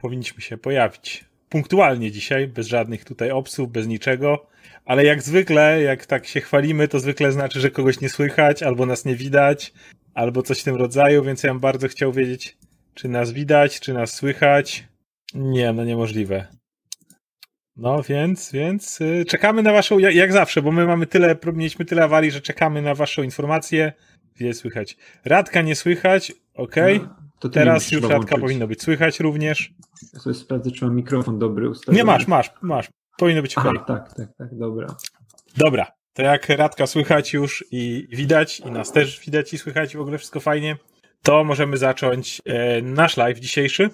powinniśmy się pojawić punktualnie dzisiaj, bez żadnych tutaj obsów, bez niczego. Ale jak zwykle, jak tak się chwalimy, to zwykle znaczy, że kogoś nie słychać, albo nas nie widać, albo coś w tym rodzaju, więc ja bym bardzo chciał wiedzieć, czy nas widać, czy nas słychać. Nie, no niemożliwe. No więc, więc yy, czekamy na waszą, jak, jak, zawsze, bo my mamy tyle, mieliśmy tyle awarii, że czekamy na waszą informację. Gdzie słychać? Radka nie słychać, okej. Okay. No, Teraz już Radka powinno być słychać również. Ja sobie sprawdzę, czy mam mikrofon dobry ustawiony. Nie masz, masz, masz. Powinno być Aha, tak, tak, tak, dobra. Dobra, to jak Radka słychać już i widać, i nas też widać i słychać, w ogóle wszystko fajnie, to możemy zacząć e, nasz live dzisiejszy.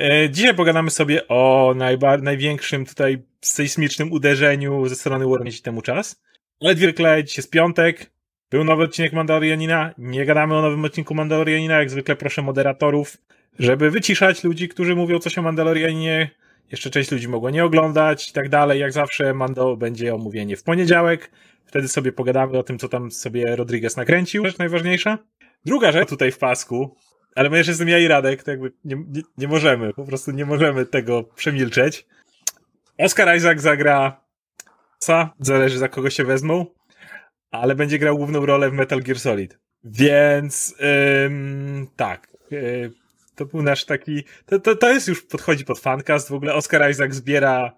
E, dzisiaj pogadamy sobie o najba- największym tutaj sejsmicznym uderzeniu ze strony Warner temu czas. Ale zwykle dzisiaj jest piątek, był nowy odcinek Mandalorianina, nie gadamy o nowym odcinku Mandalorianina, jak zwykle proszę moderatorów, żeby wyciszać ludzi, którzy mówią coś o Mandalorianinie, jeszcze część ludzi mogła nie oglądać i tak dalej. Jak zawsze Mando będzie omówienie w poniedziałek. Wtedy sobie pogadamy o tym, co tam sobie Rodriguez nakręcił. Rzecz najważniejsza. Druga rzecz tutaj w pasku, ale my jeszcze jestem ja i Radek, to jakby nie, nie, nie możemy, po prostu nie możemy tego przemilczeć. Oscar Isaac zagra Sa, zależy za kogo się wezmą, ale będzie grał główną rolę w Metal Gear Solid. Więc ym, tak. Yy, to był nasz taki. To, to, to jest już podchodzi pod fancast. W ogóle Oscar Isaac zbiera,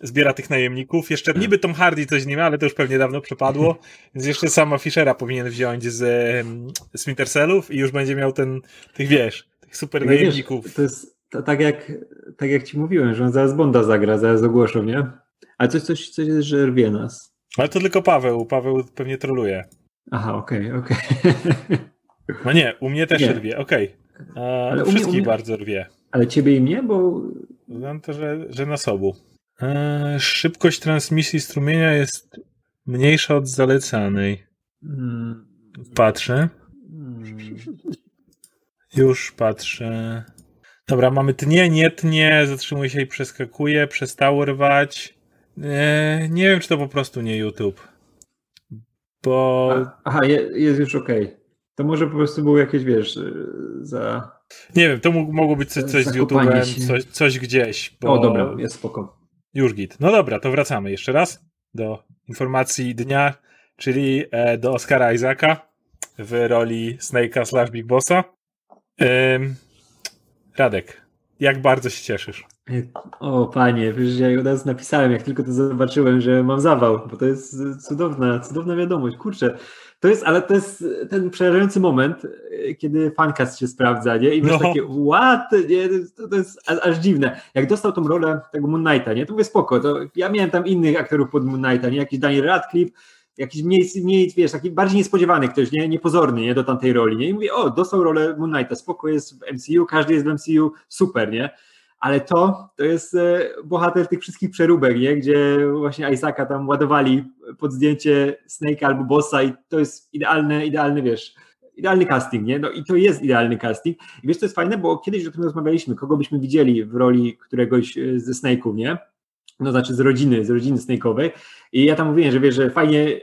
zbiera tych najemników. Jeszcze niby Tom Hardy coś nie ma, ale to już pewnie dawno przepadło. Więc jeszcze sama Fischera powinien wziąć z, z Wintercellów i już będzie miał ten, tych wiesz, tych super najemników. Wiesz, to jest to, tak, jak, tak jak ci mówiłem, że on zaraz Bonda zagra, zaraz ogłoszą, nie? Ale coś, coś, coś jest, że rwie nas. Ale to tylko Paweł. Paweł pewnie troluje. Aha, okej, okay, okej. Okay. No nie, u mnie też nie. rwie, okej. Okay. Wszystkich mnie, mnie... bardzo rwie. Ale ciebie i mnie, bo... Znam to, że, że na sobu. E, szybkość transmisji strumienia jest mniejsza od zalecanej. Hmm. Patrzę. Hmm. Już patrzę. Dobra, mamy tnie, nie tnie, zatrzymuje się i przeskakuje, przestało rwać. E, nie wiem, czy to po prostu nie YouTube. Bo. Aha, jest już ok. To może po prostu było jakieś, wiesz, y, za... Nie wiem, to mogło być coś, coś z YouTube'em, coś, coś gdzieś. Bo... O, dobra, jest spoko. Już git. No dobra, to wracamy jeszcze raz do informacji dnia, czyli e, do Oscara Isaaca w roli Snake'a slash Big Bossa. Radek, jak bardzo się cieszysz? O panie, wiesz, ja od razu napisałem, jak tylko to zobaczyłem, że mam zawał, bo to jest cudowna, cudowna wiadomość. Kurczę, to jest, ale to jest ten przerażający moment, kiedy fancast się sprawdza, nie? I masz no. takie, what? Nie? To, to jest aż dziwne. Jak dostał tą rolę tego Moon Knighta, nie? To mówię, spoko, to ja miałem tam innych aktorów pod Moon Knighta, nie? Jakiś Daniel Radcliffe, jakiś mniej, mniej, wiesz, taki bardziej niespodziewany ktoś, nie? Niepozorny, nie? Do tamtej roli, nie? I mówię, o, dostał rolę Moon Knighta, spoko, jest w MCU, każdy jest w MCU, super, nie? Ale to, to jest e, bohater tych wszystkich przeróbek, nie? gdzie właśnie Isaaca tam ładowali pod zdjęcie Snake'a albo Bossa i to jest idealny, idealny, wiesz, idealny casting, nie? No i to jest idealny casting. I wiesz, to jest fajne, bo kiedyś o tym rozmawialiśmy, kogo byśmy widzieli w roli któregoś e, ze Snake'ów, nie? No znaczy z rodziny, z rodziny Snake'owej. I ja tam mówiłem, że wiesz, że fajnie,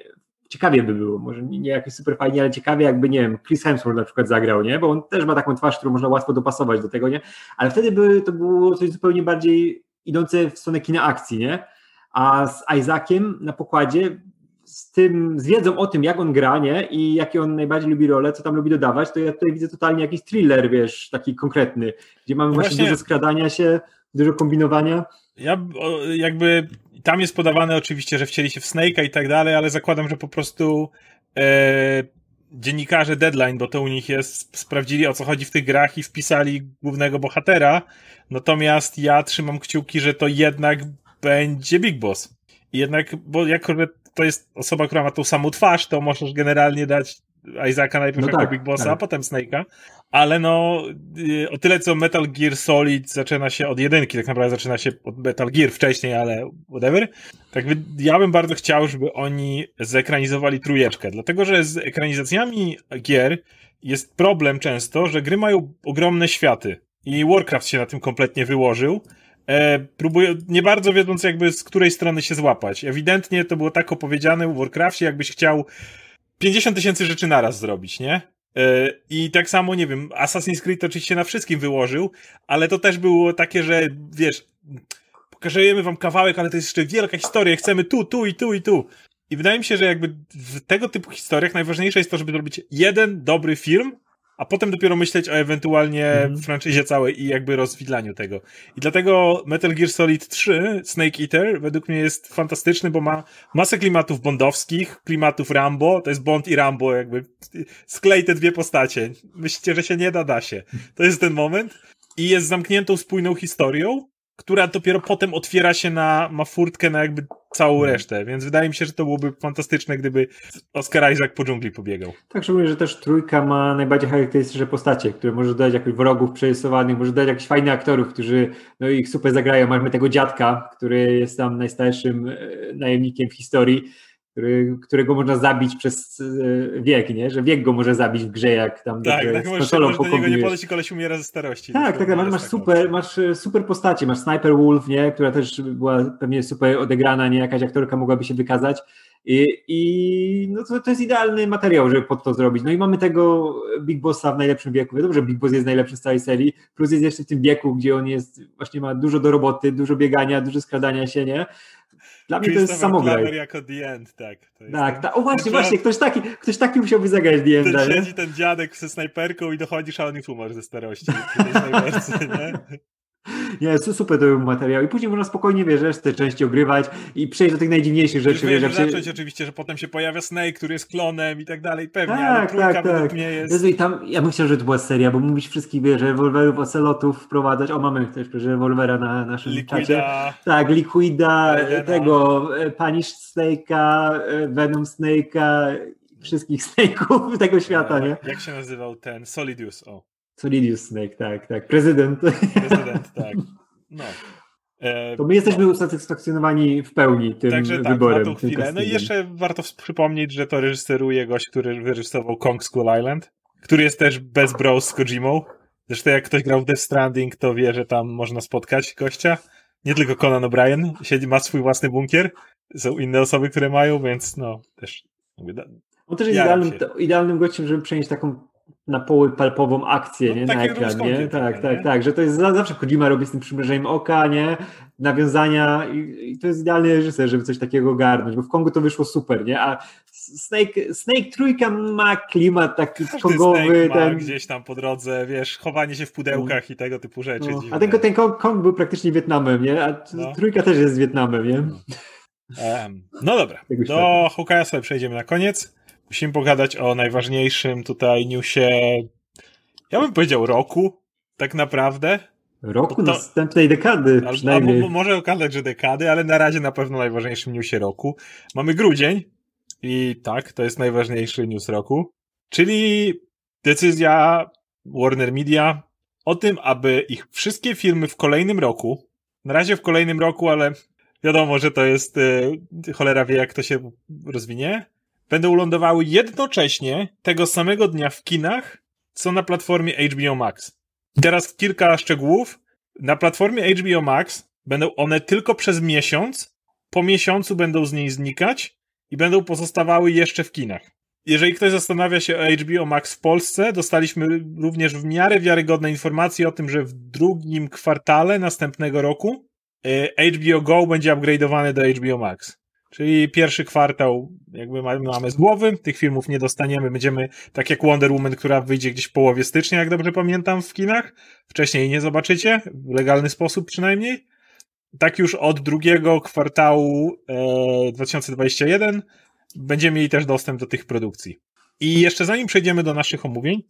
ciekawie by było, może nie jakoś super fajnie, ale ciekawie jakby, nie wiem, Chris Hemsworth na przykład zagrał, nie? Bo on też ma taką twarz, którą można łatwo dopasować do tego, nie? Ale wtedy by to było coś zupełnie bardziej idące w stronę kina akcji, nie? A z Isaaciem na pokładzie z tym, z wiedzą o tym, jak on gra, nie? I jakie on najbardziej lubi rolę, co tam lubi dodawać, to ja tutaj widzę totalnie jakiś thriller, wiesz, taki konkretny, gdzie mamy właśnie, właśnie dużo skradania się, dużo kombinowania. Ja jakby tam jest podawane oczywiście, że wcieli się w Snake'a i tak dalej, ale zakładam, że po prostu e, dziennikarze Deadline, bo to u nich jest, sprawdzili o co chodzi w tych grach i wpisali głównego bohatera. Natomiast ja trzymam kciuki, że to jednak będzie Big Boss. Jednak, bo jako, że to jest osoba, która ma tą samą twarz, to możesz generalnie dać Isaaca najpierw no jako tak, Big Bossa, tak. a potem Snake'a. Ale no, y, o tyle co Metal Gear Solid zaczyna się od jedynki, tak naprawdę zaczyna się od Metal Gear wcześniej, ale whatever. Tak ja bym bardzo chciał, żeby oni zekranizowali trójeczkę, dlatego że z ekranizacjami gier jest problem często, że gry mają ogromne światy. I Warcraft się na tym kompletnie wyłożył. E, próbuję, nie bardzo wiedząc jakby z której strony się złapać. Ewidentnie to było tak opowiedziane w Warcraftie, jakbyś chciał 50 tysięcy rzeczy naraz zrobić, nie? E, I tak samo, nie wiem, Assassin's Creed oczywiście na wszystkim wyłożył, ale to też było takie, że wiesz, pokażemy wam kawałek, ale to jest jeszcze wielka historia, chcemy tu, tu i tu i tu. I wydaje mi się, że jakby w tego typu historiach najważniejsze jest to, żeby zrobić jeden dobry film, a potem dopiero myśleć o ewentualnie mm. franczyzie całej i jakby rozwidlaniu tego. I dlatego Metal Gear Solid 3 Snake Eater według mnie jest fantastyczny, bo ma masę klimatów bondowskich, klimatów Rambo, to jest Bond i Rambo, jakby sklej te dwie postacie. Myślicie, że się nie da, da się. To jest ten moment. I jest zamkniętą, spójną historią, która dopiero potem otwiera się na, ma furtkę na jakby całą mhm. resztę, więc wydaje mi się, że to byłoby fantastyczne, gdyby Oscar Isaac po dżungli pobiegał. Tak, szczególnie, że też trójka ma najbardziej charakterystyczne postacie, które może dodać jakichś wrogów przerysowanych, może dodać jakichś fajnych aktorów, którzy no ich super zagrają. Mamy tego dziadka, który jest tam najstarszym e, najemnikiem w historii, który, którego można zabić przez e, wiek, nie? Że wiek go może zabić w grze, jak tam tak, tak, z konsolą do niego nie podejść i koleś umiera ze starości. Tak, tak, masz, masz super, masz super postacie, masz Sniper Wolf, nie? Która też była pewnie super odegrana, nie? Jakaś aktorka mogłaby się wykazać. I, i no to, to jest idealny materiał, żeby pod to zrobić. No i mamy tego Big Bossa w najlepszym wieku. Wiadomo, że Big Boss jest najlepszy z całej serii, plus jest jeszcze w tym wieku, gdzie on jest, właśnie ma dużo do roboty, dużo biegania, dużo skradania się, nie? Dla mnie to jest samograj. jako The End, tak. tak, ta, o właśnie, właśnie, ktoś taki, ktoś taki musiałby zagrać The End. Ten siedzi ten dziadek ze snajperką i dochodzi szalony humor ze starości. nie? Nie, super to był materiał. I później można spokojnie, wiesz, te części ogrywać i przejść do tych najdziwniejszych rzeczy. Wiesz, wiesz, zacząć się... oczywiście, że potem się pojawia Snake, który jest klonem i tak dalej, pewnie, tak, ale tak, tak. mnie jest... Jezu, i tam, ja bym chciał, że to była seria, bo mówisz wszystkich, wiesz, rewolwerów, ocelotów wprowadzać. O, mamy też rewolwera na naszym Liquida, czacie. Tak, Liquida, tego e, Punish Snake'a, e, Venom Snake'a, wszystkich Snake'ów tego świata, nie? Jak się nazywał ten? Solidius, o. Solidius Snake, tak, tak. Prezydent. Prezydent, tak. No. E, to my jesteśmy no. usatysfakcjonowani w pełni tym Także tak, wyborem. Na tą chwilę. No i jeszcze warto przypomnieć, że to reżyseruje gość, który wyreżyserował Kong School Island, który jest też bez bros z Kojimą. Zresztą jak ktoś grał w Death Stranding, to wie, że tam można spotkać gościa. Nie tylko Conan O'Brien, siedzi, ma swój własny bunkier. Są inne osoby, które mają, więc no też. On też jest idealnym, idealnym gościem, żeby przenieść taką na poły palpową akcję, no, nie? Na ekran, nie? Tak, tak, nie? tak, że to jest zawsze Kojima robi z tym przymierzeniem oka, nie? Nawiązania i, i, to jest idealny reżyser, żeby coś takiego ogarnąć, bo w Kongu to wyszło super, nie? A Snake, Snake trójka ma klimat taki Każdy kongowy. Ten... gdzieś tam po drodze, wiesz, chowanie się w pudełkach no. i tego typu rzeczy. No. A ten, ten Kong, Kong, był praktycznie Wietnamem, nie? A no. trójka też jest Wietnamem, nie? Um, no dobra, do Hokaja sobie przejdziemy na koniec. Musimy pogadać o najważniejszym tutaj newsie, ja bym powiedział roku, tak naprawdę. Roku to, następnej dekady przynajmniej. Albo, może okazać, że dekady, ale na razie na pewno najważniejszym newsie roku. Mamy grudzień i tak, to jest najważniejszy news roku, czyli decyzja Warner Media o tym, aby ich wszystkie filmy w kolejnym roku, na razie w kolejnym roku, ale wiadomo, że to jest, yy, cholera wie jak to się rozwinie, będą lądowały jednocześnie tego samego dnia w kinach, co na platformie HBO Max. Teraz kilka szczegółów. Na platformie HBO Max będą one tylko przez miesiąc, po miesiącu będą z niej znikać i będą pozostawały jeszcze w kinach. Jeżeli ktoś zastanawia się o HBO Max w Polsce, dostaliśmy również w miarę wiarygodne informacje o tym, że w drugim kwartale następnego roku e, HBO Go będzie upgrade'owane do HBO Max. Czyli pierwszy kwartał jakby mamy z głowy, tych filmów nie dostaniemy, będziemy tak jak Wonder Woman, która wyjdzie gdzieś w połowie stycznia, jak dobrze pamiętam, w kinach. Wcześniej nie zobaczycie, w legalny sposób przynajmniej. Tak już od drugiego kwartału e, 2021 będziemy mieli też dostęp do tych produkcji. I jeszcze zanim przejdziemy do naszych omówień,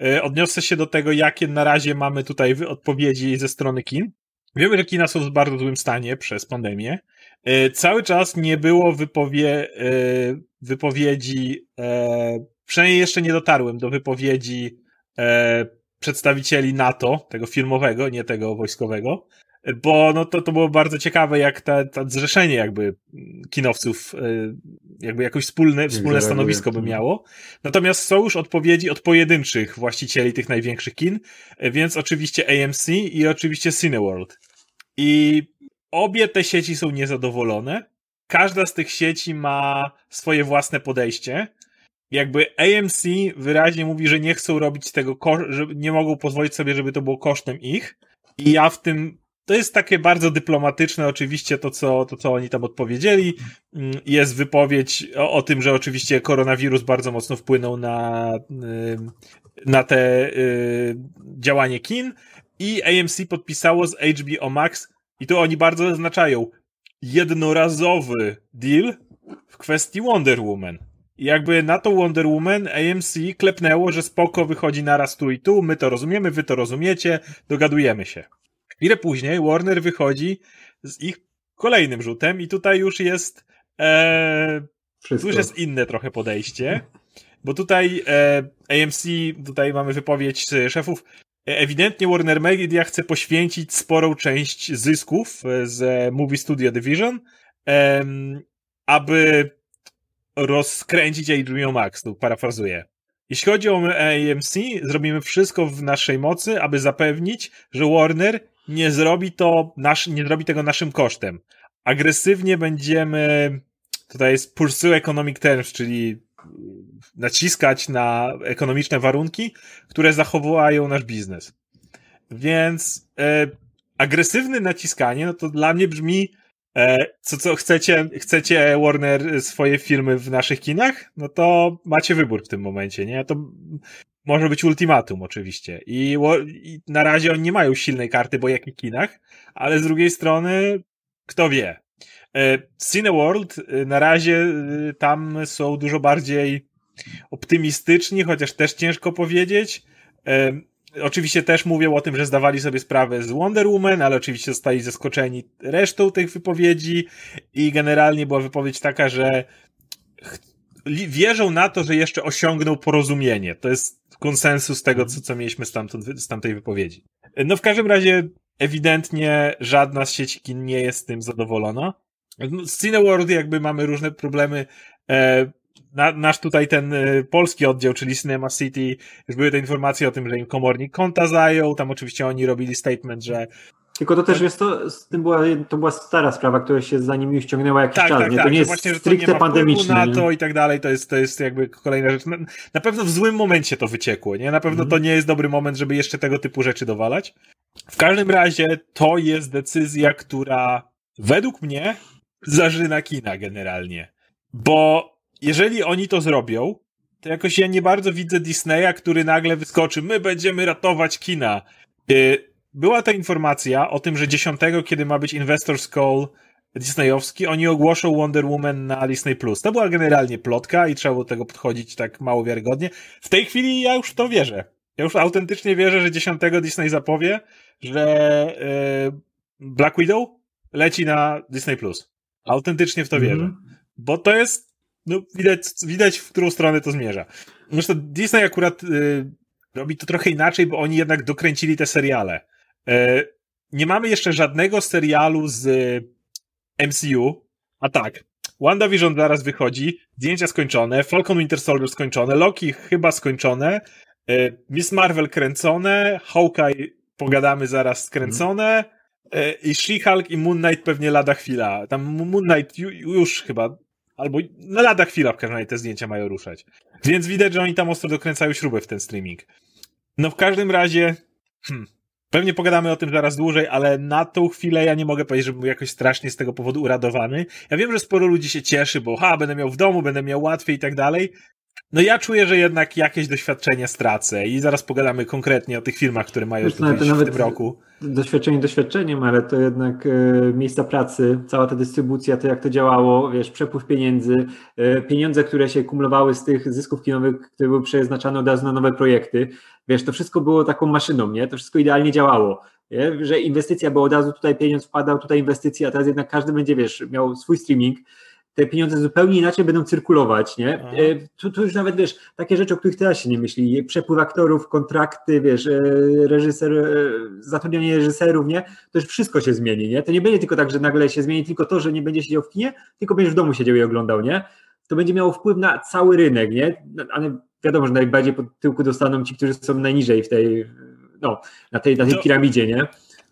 e, odniosę się do tego, jakie na razie mamy tutaj odpowiedzi ze strony kin. Wiemy, że kina są w bardzo złym stanie przez pandemię. E, cały czas nie było wypowie, e, wypowiedzi, e, przynajmniej jeszcze nie dotarłem do wypowiedzi przedstawicieli NATO, tego filmowego, nie tego wojskowego, bo no to, to było bardzo ciekawe, jak to zrzeszenie jakby kinowców jakby jakoś wspólne, wspólne stanowisko by miało. Natomiast są już odpowiedzi od pojedynczych właścicieli tych największych kin, więc oczywiście AMC i oczywiście Cineworld. I obie te sieci są niezadowolone. Każda z tych sieci ma swoje własne podejście. jakby AMC wyraźnie mówi, że nie chcą robić tego, że nie mogą pozwolić sobie, żeby to było kosztem ich. I ja w tym, to jest takie bardzo dyplomatyczne, oczywiście, to co, to, co oni tam odpowiedzieli. Mm, jest wypowiedź o, o tym, że oczywiście koronawirus bardzo mocno wpłynął na, na te y, działanie kin. I AMC podpisało z HBO Max, i tu oni bardzo zaznaczają, jednorazowy deal w kwestii Wonder Woman. I jakby na to Wonder Woman AMC klepnęło, że spoko wychodzi naraz tu i tu, my to rozumiemy, wy to rozumiecie, dogadujemy się. Chwilę później Warner wychodzi z ich kolejnym rzutem i tutaj już jest e, tu już jest inne trochę podejście, bo tutaj e, AMC, tutaj mamy wypowiedź szefów, ewidentnie Warner Media chce poświęcić sporą część zysków z Movie Studio Division, e, aby rozkręcić HBO Max, tu parafrazuję. Jeśli chodzi o AMC, zrobimy wszystko w naszej mocy, aby zapewnić, że Warner nie zrobi to nasz, nie zrobi tego naszym kosztem. Agresywnie będziemy, tutaj jest pursue economic terms, czyli naciskać na ekonomiczne warunki, które zachowają nasz biznes. Więc e, agresywne naciskanie, no to dla mnie brzmi E, co, co chcecie, chcecie Warner swoje filmy w naszych kinach? No to macie wybór w tym momencie, nie? To może być ultimatum oczywiście. I, I, na razie oni nie mają silnej karty, bo jakich kinach, ale z drugiej strony, kto wie. E, Cineworld e, na razie tam są dużo bardziej optymistyczni, chociaż też ciężko powiedzieć. Oczywiście też mówią o tym, że zdawali sobie sprawę z Wonder Woman, ale oczywiście zostali zaskoczeni resztą tych wypowiedzi i generalnie była wypowiedź taka, że wierzą na to, że jeszcze osiągną porozumienie. To jest konsensus tego, co, co mieliśmy z, tamtej wypowiedzi. No w każdym razie ewidentnie żadna z sieci kin nie jest z tym zadowolona. Z Cineworld jakby mamy różne problemy. Na, nasz tutaj ten y, polski oddział, czyli Cinema City, już były te informacje o tym, że im komornik konta zajął, tam oczywiście oni robili statement, że tylko to też jest to, z tym była, to była stara sprawa, która się za nimi ściągnęła jakiś tak, czas. Tak, nie? To tak, nie jest właśnie, nie ma pandemiczne. na to i tak dalej, to jest, to jest jakby kolejna rzecz. Na, na pewno w złym momencie to wyciekło, nie? Na pewno mm. to nie jest dobry moment, żeby jeszcze tego typu rzeczy dowalać. W każdym razie to jest decyzja, która według mnie zażyna kina generalnie. Bo jeżeli oni to zrobią, to jakoś ja nie bardzo widzę Disneya, który nagle wyskoczy, my będziemy ratować kina. Y, była ta informacja o tym, że 10, kiedy ma być Investors Call Disneyowski, oni ogłoszą Wonder Woman na Disney+. Plus. To była generalnie plotka i trzeba było do tego podchodzić tak mało wiarygodnie. W tej chwili ja już w to wierzę. Ja już autentycznie wierzę, że 10 Disney zapowie, że yy, Black Widow leci na Disney+. Plus. Autentycznie w to wierzę. Mm -hmm. Bo to jest no widać, widać, w którą stronę to zmierza. Zresztą Disney akurat y, robi to trochę inaczej, bo oni jednak dokręcili te seriale. Y, nie mamy jeszcze żadnego serialu z MCU, a tak, WandaVision zaraz wychodzi, zdjęcia skończone, Falcon Winter Soldier skończone, Loki chyba skończone, y, Miss Marvel kręcone, Hawkeye pogadamy zaraz skręcone, y, i She-Hulk i Moon Knight pewnie lada chwila. Tam Moon Knight już chyba Albo na lada chwila w każdym razie te zdjęcia mają ruszać. Więc widać, że oni tam ostro dokręcają śrubę w ten streaming. No w każdym razie, hmm, pewnie pogadamy o tym zaraz dłużej, ale na tą chwilę ja nie mogę powiedzieć, że był jakoś strasznie z tego powodu uradowany. Ja wiem, że sporo ludzi się cieszy, bo ha, będę miał w domu, będę miał łatwiej i tak dalej, no ja czuję, że jednak jakieś doświadczenie stracę i zaraz pogadamy konkretnie o tych filmach, które mają Wiesz, no, w tym roku. Doświadczenie doświadczeniem, ale to jednak e, miejsca pracy, cała ta dystrybucja, to jak to działało, wiesz, przepływ pieniędzy, e, pieniądze, które się kumulowały z tych zysków kinowych, które były przeznaczane od razu na nowe projekty, wiesz, to wszystko było taką maszyną, nie? To wszystko idealnie działało. Nie? Że inwestycja, bo od razu tutaj pieniądz wpadał, tutaj inwestycja, a teraz jednak każdy będzie, wiesz, miał swój streaming, te pieniądze zupełnie inaczej będą cyrkulować, nie? Mhm. E, tu, tu, już nawet, wiesz, takie rzeczy, o których teraz się nie myśli, przepływ aktorów, kontrakty, wiesz, e, reżyser, e, zatrudnianie reżyserów, nie? To już wszystko się zmieni, nie? To nie będzie tylko tak, że nagle się zmieni tylko to, że nie będzie siedział w kinie, tylko będziesz w domu siedział i oglądał, nie? To będzie miało wpływ na cały rynek, nie? Ale wiadomo, że najbardziej pod tyłku dostaną ci, którzy są najniżej w tej, no, na tej, na tej piramidzie, nie?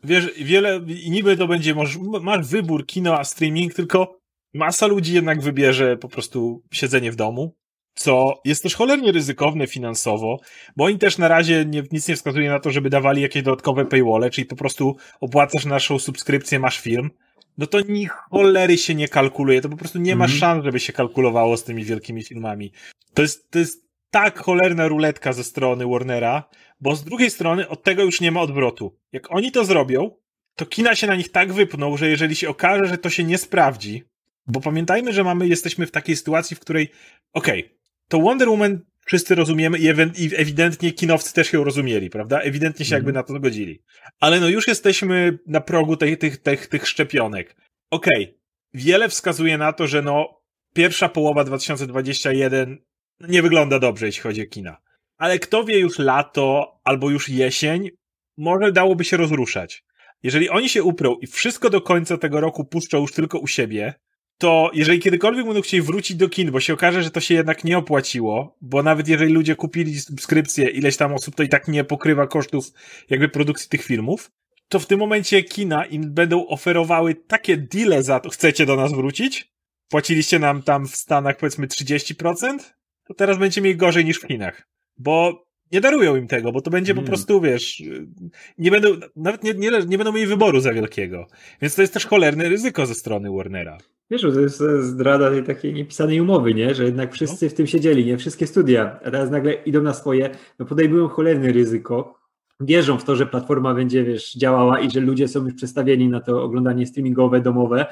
Wiesz, wiele, niby to będzie, masz, masz wybór kino a streaming, tylko masa ludzi jednak wybierze po prostu siedzenie w domu. co jest też cholernie ryzykowne finansowo, bo oni też na razie nie, nic nie wskazuje na to, żeby dawali jakieś dodatkowe paywalle, czyli po prostu opłacasz naszą subskrypcję, masz film, no to ni cholery się nie kalkuluje, to po prostu nie ma mm. szans, żeby się kalkulowało z tymi wielkimi filmami. To jest, to jest tak cholerna ruletka ze strony Warnera, bo z drugiej strony od tego już nie ma odwrotu. Jak oni to zrobią, to kina się na nich tak wypną, że jeżeli się okaże, że to się nie sprawdzi, bo pamiętajmy, że mamy, jesteśmy w takiej sytuacji, w której, okej, okay, to Wonder Woman wszyscy rozumiemy i, i ewidentnie kinowcy też ją rozumieli, prawda? Ewidentnie się jakby na to zgodzili. Ale no już jesteśmy na progu tych, tych, tych, tych szczepionek. Okej, okay, wiele wskazuje na to, że no pierwsza połowa 2021 nie wygląda dobrze, jeśli chodzi o kina. Ale kto wie już lato albo już jesień, może dałoby się rozruszać. Jeżeli oni się uprą i wszystko do końca tego roku puszczą już tylko u siebie, to jeżeli kiedykolwiek będą chcieli wrócić do kin, bo się okaże, że to się jednak nie opłaciło, bo nawet jeżeli ludzie kupili subskrypcję, ileś tam osób to i tak nie pokrywa kosztów jakby produkcji tych filmów, to w tym momencie kina im będą oferowały takie deale za to, chcecie do nas wrócić? Płaciliście nam tam w Stanach powiedzmy 30%? To teraz będziecie mieli gorzej niż w Chinach. Bo nie darują im tego, bo to będzie hmm. po prostu, wiesz, nie będą, nawet nie, nie, nie będą mieli wyboru za wielkiego. Więc to jest też cholerne ryzyko ze strony Warnera. Wiesz, to jest zdrada tej takiej niepisanej umowy, nie? że jednak wszyscy no. w tym siedzieli, nie? Wszystkie studia, a teraz nagle idą na swoje, no podejmują cholerne ryzyko, wierzą w to, że platforma będzie, wiesz, działała i że ludzie są już przestawieni na to oglądanie streamingowe, domowe.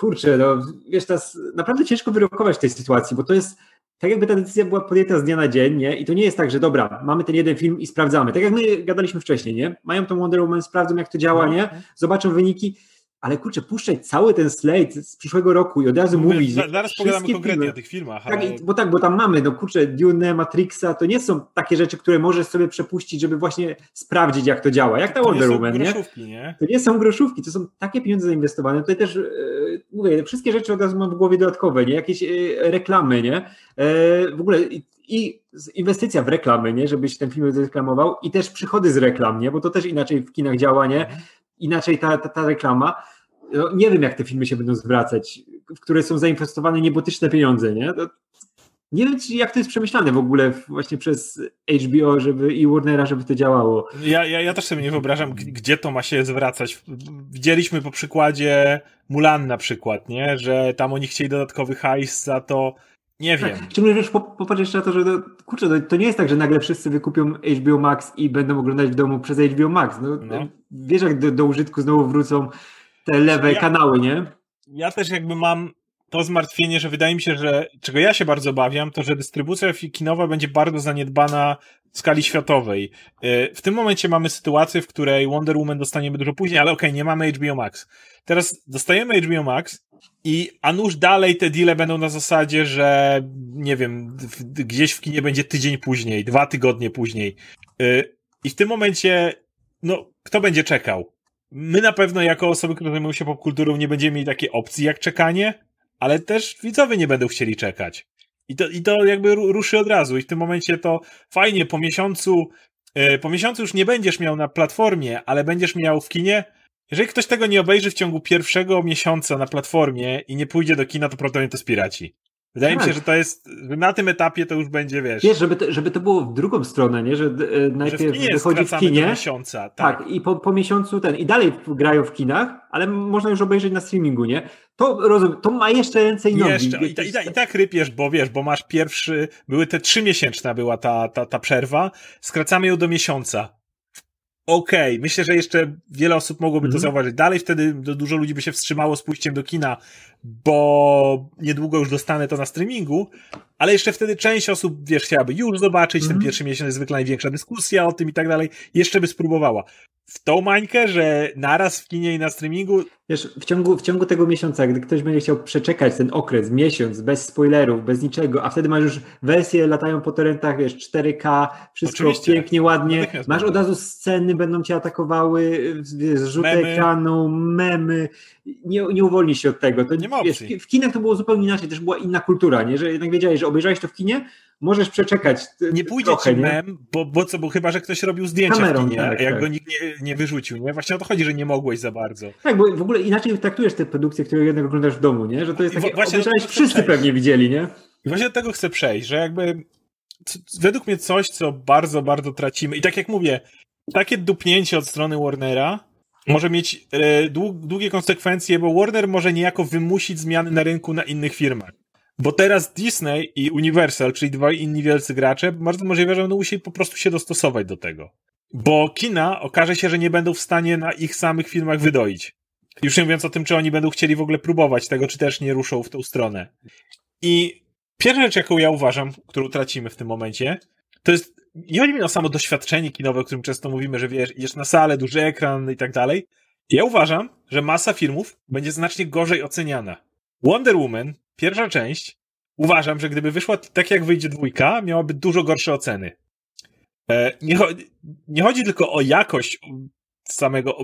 Kurczę, no wiesz, teraz naprawdę ciężko wyrokować w tej sytuacji, bo to jest tak jakby ta decyzja była podjęta z dnia na dzień, nie? I to nie jest tak, że dobra, mamy ten jeden film i sprawdzamy. Tak jak my gadaliśmy wcześniej, nie? Mają tą Wonder Woman, sprawdzą jak to działa, no, nie? Zobaczą wyniki ale kurczę, puszczać cały ten slate z przyszłego roku i od razu Mówię, mówić. Zaraz pogadamy konkretnie filmy, o tych filmach. Tak, ale... bo tak, bo tam mamy, no kurczę, Dune, Matrixa, to nie są takie rzeczy, które możesz sobie przepuścić, żeby właśnie sprawdzić, jak to działa. Jak ta Wonder Woman, nie? nie? To nie są groszówki, to są takie pieniądze zainwestowane. Tutaj też, e, mówię, wszystkie rzeczy od razu mam w głowie dodatkowe, nie? Jakieś e, reklamy, nie? E, w ogóle i, inwestycja w reklamy, nie? Żebyś ten film zreklamował i też przychody z reklam, nie? Bo to też inaczej w kinach działa, nie? Mhm. Inaczej ta, ta, ta reklama nie wiem, jak te filmy się będą zwracać, w które są zainwestowane niebotyczne pieniądze, nie? To, nie wiem, jak to jest przemyślane w ogóle właśnie przez HBO żeby, i Warnera, żeby to działało. Ja, ja, ja też sobie nie wyobrażam, gdzie to ma się zwracać. Widzieliśmy po przykładzie Mulan na przykład, nie? Że tam oni chcieli dodatkowy hajs za to. Nie tak, wiem. Tak. Czy wiesz, popatrz jeszcze na to, że to, kurczę, to, to, nie jest tak, że nagle wszyscy wykupią HBO Max i będą oglądać w domu przez HBO Max. No, no. Wiesz, jak do, do użytku znowu wrócą te lewe ja, kanały, nie? Ja też jakby mam to zmartwienie, że wydaje mi się, że czego ja się bardzo obawiam, to że dystrybucja kinowa będzie bardzo zaniedbana w skali światowej. Y, w tym momencie mamy sytuację, w której Wonder Woman dostaniemy dużo później, ale okej, okay, nie mamy HBO Max. Teraz dostajemy HBO Max i a nuż dalej te deale będą na zasadzie, że nie wiem, gdzieś w kinie będzie tydzień później, dwa tygodnie później. Y, I w tym momencie, no, kto będzie czekał? My na pewno jako osoby, które zajmują się popkulturą nie będziemy mieli takiej opcji jak czekanie, ale też widzowie nie będą chcieli czekać. I to, I to jakby ruszy od razu. I w tym momencie to fajnie, po miesiącu, yy, po miesiącu już nie będziesz miał na platformie, ale będziesz miał w kinie. Jeżeli ktoś tego nie obejrzy w ciągu pierwszego miesiąca na platformie i nie pójdzie do kina, to prawdopodobnie to spieraci. Wydaje tak. mi się, tak. że to jest, na tym etapie to już będzie, wiesz. Wiesz, żeby to, żeby to było w drugą stronę, nie? Że e, najpierw że wychodzi w kinie. miesiąca, tak. tak. i po, po miesiącu ten, i dalej grają w kinach, ale można już obejrzeć na streamingu, nie? To, rozumiem, to ma jeszcze ręce i nogi. Jeszcze, i, ta, i, ta, i tak rypiesz, bo wiesz, bo masz pierwszy, były te trzy miesięczna była ta, ta, ta przerwa, skracamy ją do miesiąca okej, okay. myślę, że jeszcze wiele osób mogłoby to mhm. zauważyć. Dalej wtedy dużo ludzi by się wstrzymało z pójściem do kina, bo niedługo już dostanę to na streamingu, ale jeszcze wtedy część osób, wiesz, chciałaby już zobaczyć, ten mhm. pierwszy miesiąc jest zwykle największa dyskusja o tym i tak dalej, jeszcze by spróbowała w tą mańkę, że naraz w kinie i na streamingu. Wiesz, w ciągu, w ciągu tego miesiąca, gdy ktoś będzie chciał przeczekać ten okres, miesiąc, bez spoilerów, bez niczego, a wtedy masz już wersje, latają po torrentach, wiesz, 4K, wszystko Oczywiście. pięknie, ładnie, masz od razu sceny, będą cię atakowały, zrzuty ekranu, memy, nie, nie uwolnisz się od tego. To, nie ma. Wiesz, w kinach to było zupełnie inaczej, też była inna kultura, nie? że jednak wiedziałeś, że obejrzałeś to w kinie, możesz przeczekać. Nie pójdzie trochę, ci mem, bo, bo co, bo chyba, że ktoś robił zdjęcia Kamerą, w kinie, tak, jak tak. go nikt nie, nie wyrzucił, nie? Właśnie o to chodzi, że nie mogłeś za bardzo. Tak, bo w ogóle inaczej traktujesz te produkcje, które jednak oglądasz w domu, nie? Że to jest takie, właśnie obejrzałeś, wszyscy pewnie widzieli, nie? I właśnie do tego chcę przejść, że jakby według mnie coś, co bardzo, bardzo tracimy. I tak jak mówię, takie dupnięcie od strony Warnera może mieć e, długie konsekwencje, bo Warner może niejako wymusić zmiany na rynku na innych firmach. Bo teraz Disney i Universal, czyli dwaj inni wielcy gracze, bardzo możliwe, że będą musieli po prostu się dostosować do tego. Bo kina okaże się, że nie będą w stanie na ich samych filmach wydoić. Już nie mówiąc o tym, czy oni będą chcieli w ogóle próbować tego, czy też nie ruszą w tą stronę. I pierwsza rzecz, jaką ja uważam, którą tracimy w tym momencie, to jest, nie chodzi mi o samo doświadczenie kinowe, o którym często mówimy, że wiesz, idziesz na salę, duży ekran i tak dalej. Ja uważam, że masa filmów będzie znacznie gorzej oceniana. Wonder Woman, pierwsza część, uważam, że gdyby wyszła tak jak wyjdzie dwójka, miałaby dużo gorsze oceny. E, nie, chodzi, nie chodzi tylko o jakość samego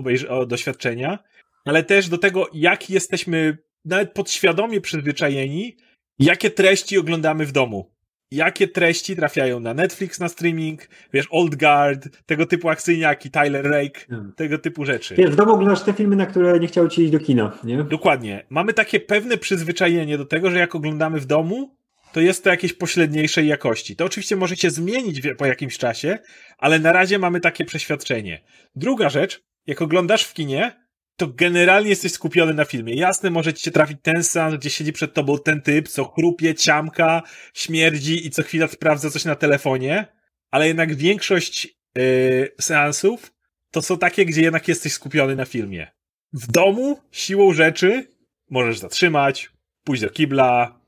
doświadczenia, ale też do tego, jak jesteśmy nawet podświadomie przyzwyczajeni, jakie treści oglądamy w domu. Jakie treści trafiają na Netflix, na streaming, wiesz, Old Guard, tego typu akcyjniaki, Tyler Rake, hmm. tego typu rzeczy. Wiesz, w domu oglądasz te filmy, na które nie chciał ci iść do kina, nie? Dokładnie. Mamy takie pewne przyzwyczajenie do tego, że jak oglądamy w domu, to jest to jakieś pośredniejszej jakości. To oczywiście może się zmienić po jakimś czasie, ale na razie mamy takie przeświadczenie. Druga rzecz, jak oglądasz w kinie, to generalnie jesteś skupiony na filmie. Jasne, może ci się trafić ten sam, gdzie siedzi przed tobą ten typ, co chrupie, ciamka, śmierdzi i co chwila sprawdza coś na telefonie, ale jednak większość yy, seansów to są takie, gdzie jednak jesteś skupiony na filmie. W domu, siłą rzeczy, możesz zatrzymać, pójść do kibla,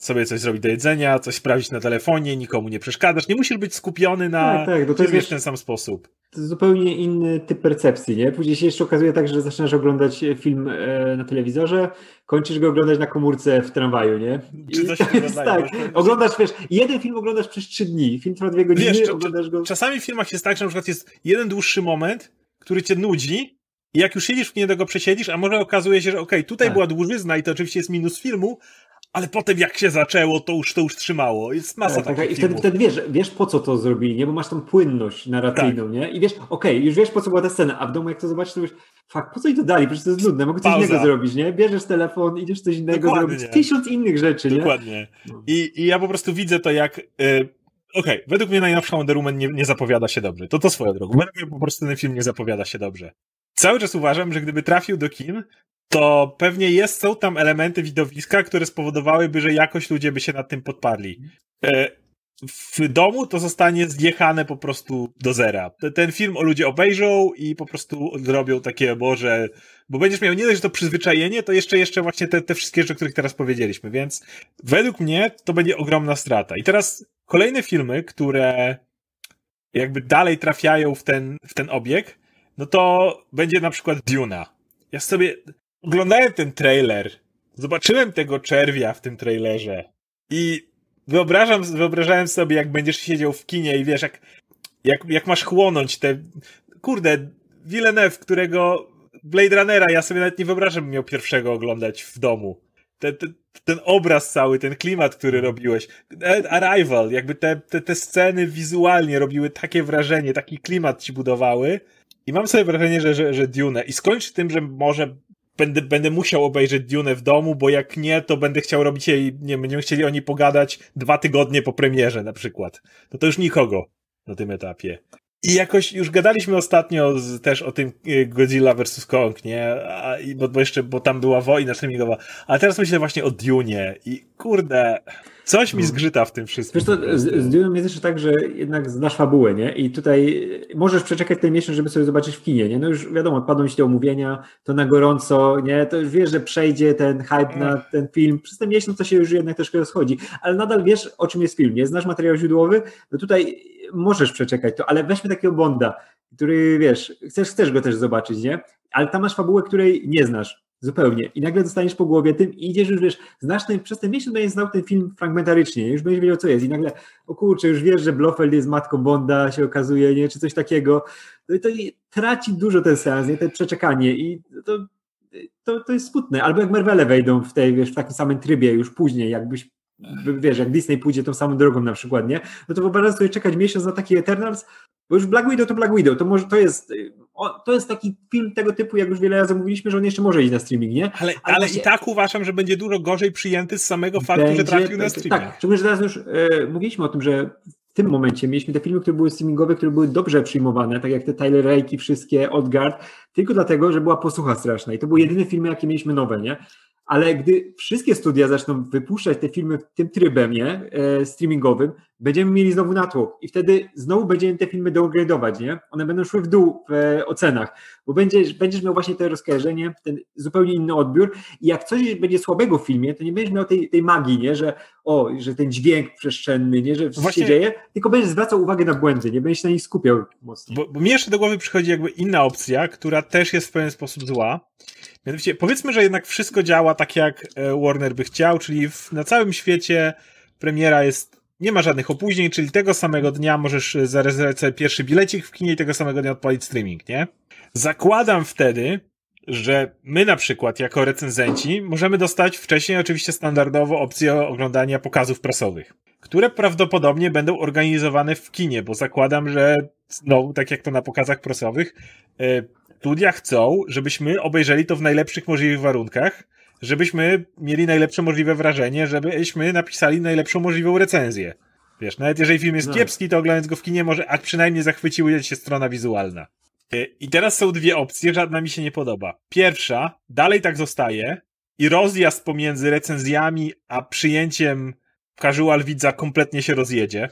sobie coś zrobić do jedzenia, coś sprawdzić na telefonie, nikomu nie przeszkadzasz. Nie musisz być skupiony na tak, tak, to jest w ten sam sposób. To jest zupełnie inny typ percepcji, nie? Później się jeszcze okazuje tak, że zaczynasz oglądać film e, na telewizorze, kończysz go oglądać na komórce w tramwaju, nie? I Czy coś tak, oglądasz, wiesz, jeden film oglądasz przez trzy dni, film trwa dwie godziny, wiesz, oglądasz go... Czasami w filmach jest tak, że na przykład jest jeden dłuższy moment, który cię nudzi i jak już siedzisz w kinie, tego przesiedzisz, a może okazuje się, że okej, okay, tutaj tak. była dłużyzna i to oczywiście jest minus filmu, ale potem jak się zaczęło, to już to już trzymało. Jest masa tak, takich tak, I wtedy, wtedy wiesz, wiesz po co to zrobili, nie? Bo masz tą płynność narracyjną, tak. nie? I wiesz, okej, okay, już wiesz po co była ta scena, a w domu jak to zobaczysz, to wiesz, fakt, po co i to dali? Przecież to jest nudne, mogę coś Pauza. innego zrobić, nie? Bierzesz telefon, idziesz coś innego Dokładnie. zrobić, tysiąc innych rzeczy, Dokładnie. nie? Dokładnie. I, I ja po prostu widzę to jak... Yy, Okej, okay, według mnie najnowsza Wonder Woman nie, nie zapowiada się dobrze. To to swoją drogą. Według mnie po prostu ten film nie zapowiada się dobrze. Cały czas uważam, że gdyby trafił do kin, to pewnie jest, są tam elementy widowiska, które spowodowałyby, że jakoś ludzie by się nad tym podparli. E, w domu to zostanie zjechane po prostu do zera. Ten film o ludzie obejrzą i po prostu zrobią takie, może, bo będziesz miał nie dość, że to przyzwyczajenie, to jeszcze, jeszcze właśnie te, te wszystkie rzeczy, o których teraz powiedzieliśmy, więc według mnie to będzie ogromna strata. I teraz kolejne filmy, które jakby dalej trafiają w ten, w ten obieg, no to będzie na przykład Duna. Ja sobie, oglądałem ten trailer, zobaczyłem tego czerwia w tym trailerze i wyobrażam, wyobrażałem sobie, jak będziesz siedział w kinie i wiesz, jak, jak, jak masz chłonąć te, kurde, Villeneuve, którego Blade Runnera, ja sobie nawet nie wyobrażam, miał pierwszego oglądać w domu. Ten, ten, ten obraz cały, ten klimat, który robiłeś. Arrival, jakby te, te, te sceny wizualnie robiły takie wrażenie, taki klimat ci budowały. I mam sobie wrażenie, że, że, że Dune. I skończ tym, że może będę, będę musiał obejrzeć Dune w domu, bo jak nie, to będę chciał robić jej, nie będziemy chcieli o niej pogadać dwa tygodnie po premierze na przykład. No to już nikogo na tym etapie. I jakoś już gadaliśmy ostatnio z, też o tym e, Godzilla vs. Kong, nie? A, bo, bo jeszcze, bo tam była wojna streamingowa. Ale teraz myślę właśnie o Dune i kurde, Coś mi no. zgrzyta w tym wszystkim. Wiesz to, z, z Dune'em jest jeszcze tak, że jednak znasz fabułę, nie? I tutaj możesz przeczekać ten miesiąc, żeby sobie zobaczyć w kinie, nie? No już wiadomo, odpadną ci te omówienia, to na gorąco, nie? To już wiesz, że przejdzie ten hype na ten film. Przez ten miesiąc to się już jednak troszkę rozchodzi. Ale nadal wiesz, o czym jest film, nie? Znasz materiał źródłowy, no tutaj możesz przeczekać to, ale weźmy takiego Bonda, który, wiesz, chcesz, chcesz go też zobaczyć, nie? Ale tam masz fabułę, której nie znasz Zupełnie. I nagle dostaniesz po głowie tym i idziesz już, wiesz, znasz ten, przez ten miesiąc będziesz znał ten film fragmentarycznie, już będziesz wiedział, co jest. I nagle, o kurczę, już wiesz, że Blofeld jest matką Bonda, się okazuje, nie, czy coś takiego. No i to traci dużo ten seans, nie, te przeczekanie i to, to, to jest smutne. Albo jak Marvele wejdą w tej, wiesz, w takim samym trybie już później, jakbyś wiesz, jak Disney pójdzie tą samą drogą na przykład, nie? No to wyobrażam sobie czekać miesiąc na taki Eternals, bo już Black Widow to Black Widow, to może to jest o, to jest taki film tego typu, jak już wiele razy mówiliśmy, że on jeszcze może iść na streaming, nie? Ale, ale, ale i tak uważam, że będzie dużo gorzej przyjęty z samego faktu, będzie, że trafił na streaming. Tak, szczególnie, że teraz już e, mówiliśmy o tym, że w tym momencie mieliśmy te filmy, które były streamingowe, które były dobrze przyjmowane, tak jak te Tyler Rake wszystkie, Odgard, tylko dlatego, że była posłucha straszna i to były jedyne filmy, jakie mieliśmy nowe, nie? ale gdy wszystkie studia zaczną wypuszczać te filmy tym trybem nie, e, streamingowym, będziemy mieli znowu natłok i wtedy znowu będziemy te filmy dogradować, nie? One będą szły w dół w e, ocenach, bo będziesz, będziesz miał właśnie to rozkojarzenie, ten zupełnie inny odbiór i jak coś będzie słabego w filmie, to nie będziesz miał tej, tej magii, nie? Że o, że ten dźwięk przestrzenny, nie? Że wszystko się dzieje, tylko będziesz zwracał uwagę na błędy, nie będziesz na nich skupiał mocno. Bo, bo mi jeszcze do głowy przychodzi jakby inna opcja, która też jest w pewien sposób zła, Mianowicie, powiedzmy, że jednak wszystko działa tak, jak e, Warner by chciał, czyli w, na całym świecie premiera jest, nie ma żadnych opóźnień, czyli tego samego dnia możesz e, zarezerwować sobie pierwszy bilecik w kinie i tego samego dnia odpalić streaming, nie? Zakładam wtedy, że my na przykład jako recenzenci możemy dostać wcześniej oczywiście standardowo opcję oglądania pokazów prasowych, które prawdopodobnie będą organizowane w kinie, bo zakładam, że no, tak jak to na pokazach prasowych, e, studia chcą, żebyśmy obejrzeli to w najlepszych możliwych warunkach, żebyśmy mieli najlepsze możliwe wrażenie, żebyśmy napisali najlepszą możliwą recenzję. Wiesz, nawet jeżeli film jest no. kiepski, to oglądając go w kinie może, a przynajmniej zachwyciła się strona wizualna. E, I teraz są dwie opcje, żadna mi się nie podoba. Pierwsza, dalej tak zostaje i rozjazd pomiędzy recenzjami a przyjęciem casual widza kompletnie się rozjedzie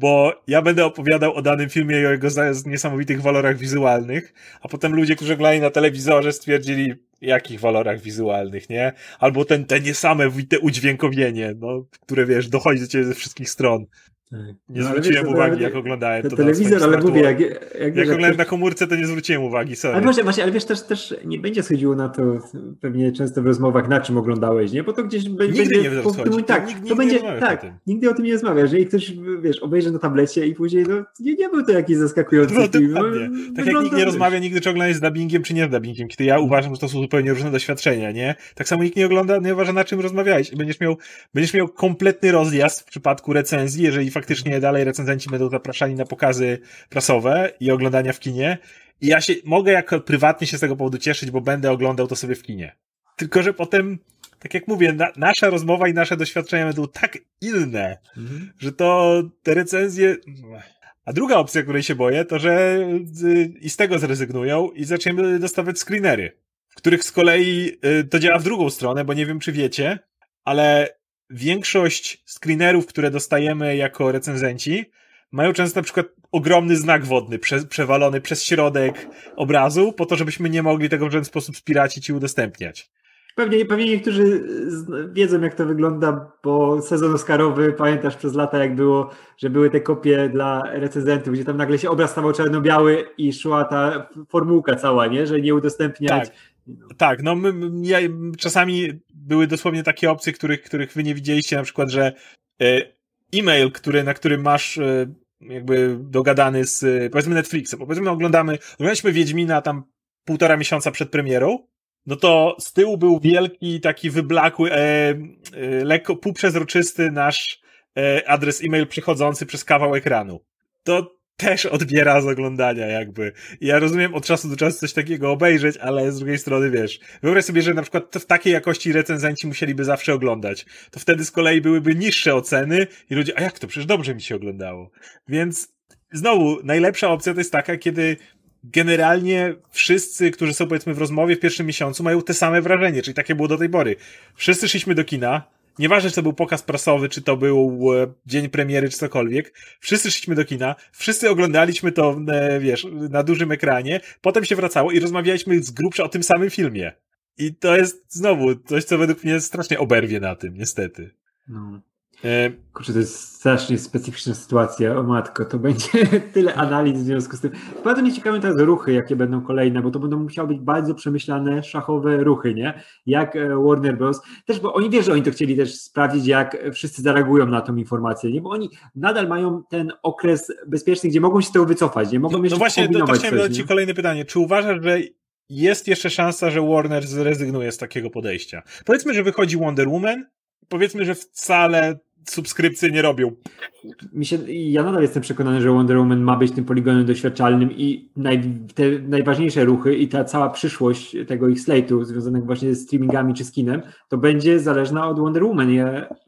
bo ja będę opowiadał o danym filmie i o jego niesamowitych walorach wizualnych, a potem ludzie, którzy oglądali na telewizorze stwierdzili, jakich walorach wizualnych, nie? Albo ten, te niesamowite udźwiękowienie, no, które wiesz, dochodzi do ciebie ze wszystkich stron. Tak. Nie no, zwróciłem wiesz, uwagi, jak oglądałem to. Telewizor, ale mówię, jak, jak, jak oglądałem jak... na komórce, to nie zwróciłem uwagi, sorry. Ale właśnie, właśnie, ale wiesz, też, też nie będzie schodziło na to pewnie często w rozmowach, na czym oglądałeś, nie? Bo to gdzieś nigdy będzie... Nie po, to, tak, nigdy, to będzie, tak, nigdy o tym nie rozmawia. Jeżeli ktoś, wiesz, obejrzy na tablecie i później, no, nie, nie był to jakiś zaskakujący no, film. No, tak jak nikt nie rozmawia nigdy, czy ogląda z dubbingiem, czy nie z dubbingiem, kiedy ja uważam, że to są zupełnie różne doświadczenia, nie? Tak samo nikt nie ogląda, nie uważa, na czym rozmawiałeś. Będziesz miał, będziesz miał kompletny rozjazd w przypadku recenzji, jeżeli faktycznie dalej recenzenci będą zapraszani na pokazy prasowe i oglądania w kinie. I ja się mogę jako prywatnie się z tego powodu cieszyć, bo będę oglądał to sobie w kinie. Tylko, że potem, tak jak mówię, na, nasza rozmowa i nasze doświadczenia będą tak inne, mhm. że to te recenzje. A druga opcja, której się boję, to że i z tego zrezygnują i zaczniemy dostawać screenery, w których z kolei y, to działa w drugą stronę, bo nie wiem, czy wiecie, ale większość screenerów, które dostajemy jako recenzenci, mają często na przykład ogromny znak wodny prze, przewalony przez środek obrazu, po to, żebyśmy nie mogli tego w żaden sposób spiracić i udostępniać. Pewnie, pewnie niektórzy wiedzą, jak to wygląda, bo sezon Oscarowy, pamiętasz przez lata, jak było, że były te kopie dla recenzentów, gdzie tam nagle się obraz stawał czarno-biały i szła ta formułka cała, nie? że nie udostępniać. Tak. Tak, no my, ja, czasami były dosłownie takie opcje, których, których wy nie widzieliście, na przykład, że e, e-mail, który, na którym masz e, jakby dogadany z, powiedzmy Netflixem, bo powiedzmy oglądamy, oglądaliśmy Wiedźmina tam półtora miesiąca przed premierą, no to z tyłu był wielki, taki wyblakły, e, e, lekko półprzezroczysty nasz e, adres e-mail przychodzący przez kawał ekranu. To też odbiera z oglądania jakby. Ja rozumiem od czasu do czasu coś takiego obejrzeć, ale z drugiej strony wiesz, wyobraź sobie, że na przykład w takiej jakości recenzenci musieliby zawsze oglądać. To wtedy z kolei byłyby niższe oceny i ludzie, a jak to? Przecież dobrze mi się oglądało. Więc znowu, najlepsza opcja to jest taka, kiedy generalnie wszyscy, którzy są powiedzmy w rozmowie w pierwszym miesiącu mają te same wrażenie, czyli takie było do tej pory. Wszyscy szliśmy do kina, Nieważne, czy to był pokaz prasowy, czy to był e, dzień premiery, czy cokolwiek. Wszyscy szliśmy do kina, wszyscy oglądaliśmy to, e, wiesz, na dużym ekranie, potem się wracało i rozmawialiśmy z grubsza o tym samym filmie. I to jest znowu coś, co według mnie strasznie oberwie na tym, niestety. No. E, Kurczę, to jest strasznie specyficzna sytuacja, o matko, to będzie tyle analiz w związku z tym. Bardzo mnie ciekawe teraz ruchy, jakie będą kolejne, bo to będą musiały być bardzo przemyślane, szachowe ruchy, nie? Jak e, Warner Bros. Też, bo oni wiesz, że oni to chcieli też sprawdzić, jak wszyscy zareagują na tą informację, nie? Bo oni nadal mają ten okres bezpieczny, gdzie mogą się z tego wycofać, nie? Mogą no, jeszcze No właśnie, to, to chciałem zadać Ci kolejne pytanie. Czy uważasz, że jest jeszcze szansa, że Warner zrezygnuje z takiego podejścia? Powiedzmy, że wychodzi Wonder Woman, powiedzmy, że wcale subskrypcje nie robią. Mi się, ja nadal jestem przekonany, że Wonder Woman ma być tym poligonem doświadczalnym i naj, te najważniejsze ruchy i ta cała przyszłość tego ich slate'u związanego właśnie z streamingami czy skinem, to będzie zależna od Wonder Woman i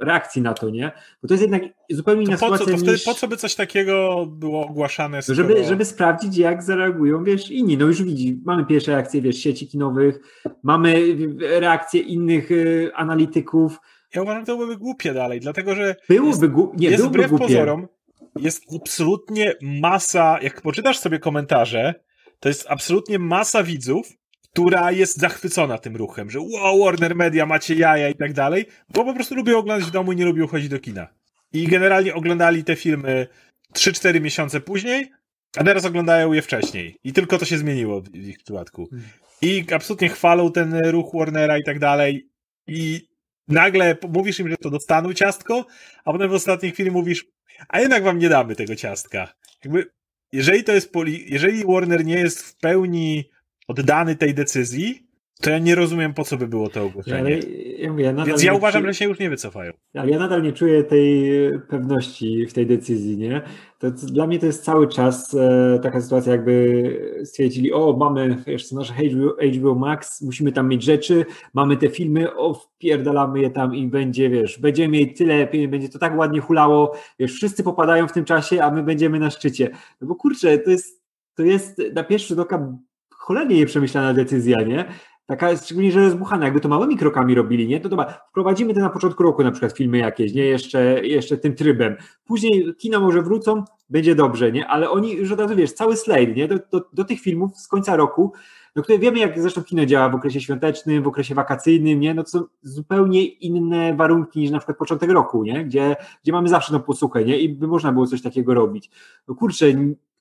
reakcji na to, nie? Bo to jest jednak zupełnie inna to po sytuacja co, to niż... po co by coś takiego było ogłaszane? Skoro... Żeby, żeby sprawdzić, jak zareagują, wiesz, inni. No już widzi, mamy pierwsze reakcje, wiesz, sieci kinowych, mamy reakcje innych y, analityków, ja uważam, że to byłoby głupie dalej, dlatego że byłoby jest, nie, jest byłoby wbrew głupie. pozorom, jest absolutnie masa, jak poczytasz sobie komentarze, to jest absolutnie masa widzów, która jest zachwycona tym ruchem, że wow, Warner Media, macie jaja i tak dalej, bo po prostu lubią oglądać w domu i nie lubią chodzić do kina. I generalnie oglądali te filmy 3-4 miesiące później, a teraz oglądają je wcześniej. I tylko to się zmieniło w ich przypadku. Hmm. I absolutnie chwalą ten ruch Warnera i tak dalej. I nagle mówisz im, że to dostaną ciastko, a potem w ostatniej chwili mówisz, a jednak wam nie damy tego ciastka. Jakby, jeżeli to jest, poli jeżeli Warner nie jest w pełni oddany tej decyzji, to ja nie rozumiem, po co by było to ogłoszenie. Ja, ja, ja Więc ja uważam, że się już nie wycofają. Ale ja nadal nie czuję tej pewności w tej decyzji, nie? To, dla mnie to jest cały czas e, taka sytuacja, jakby stwierdzili, o, mamy wiesz, nasze HBO, HBO, Max, musimy tam mieć rzeczy, mamy te filmy, o, wpierdalamy je tam i będzie, wiesz, będziemy mieć tyle, będzie to tak ładnie hulało, wiesz, wszyscy popadają w tym czasie, a my będziemy na szczycie. No bo kurczę, to jest, to jest na pierwszy rzut oka cholernie nieprzemyślana decyzja, nie? Taka szczególnie, że rozbuchana, jakby to małymi krokami robili, nie? To dobra, wprowadzimy te na początku roku na przykład filmy jakieś, nie? Jeszcze, jeszcze tym trybem. Później kina może wrócą, będzie dobrze, nie? Ale oni już od razu, wiesz, cały slate, nie? Do, do, do tych filmów z końca roku, no które wiemy, jak zresztą kino działa w okresie świątecznym, w okresie wakacyjnym, nie? No to są zupełnie inne warunki niż na przykład początek roku, nie? Gdzie, gdzie mamy zawsze no posłuchę, nie? I by można było coś takiego robić. No kurczę,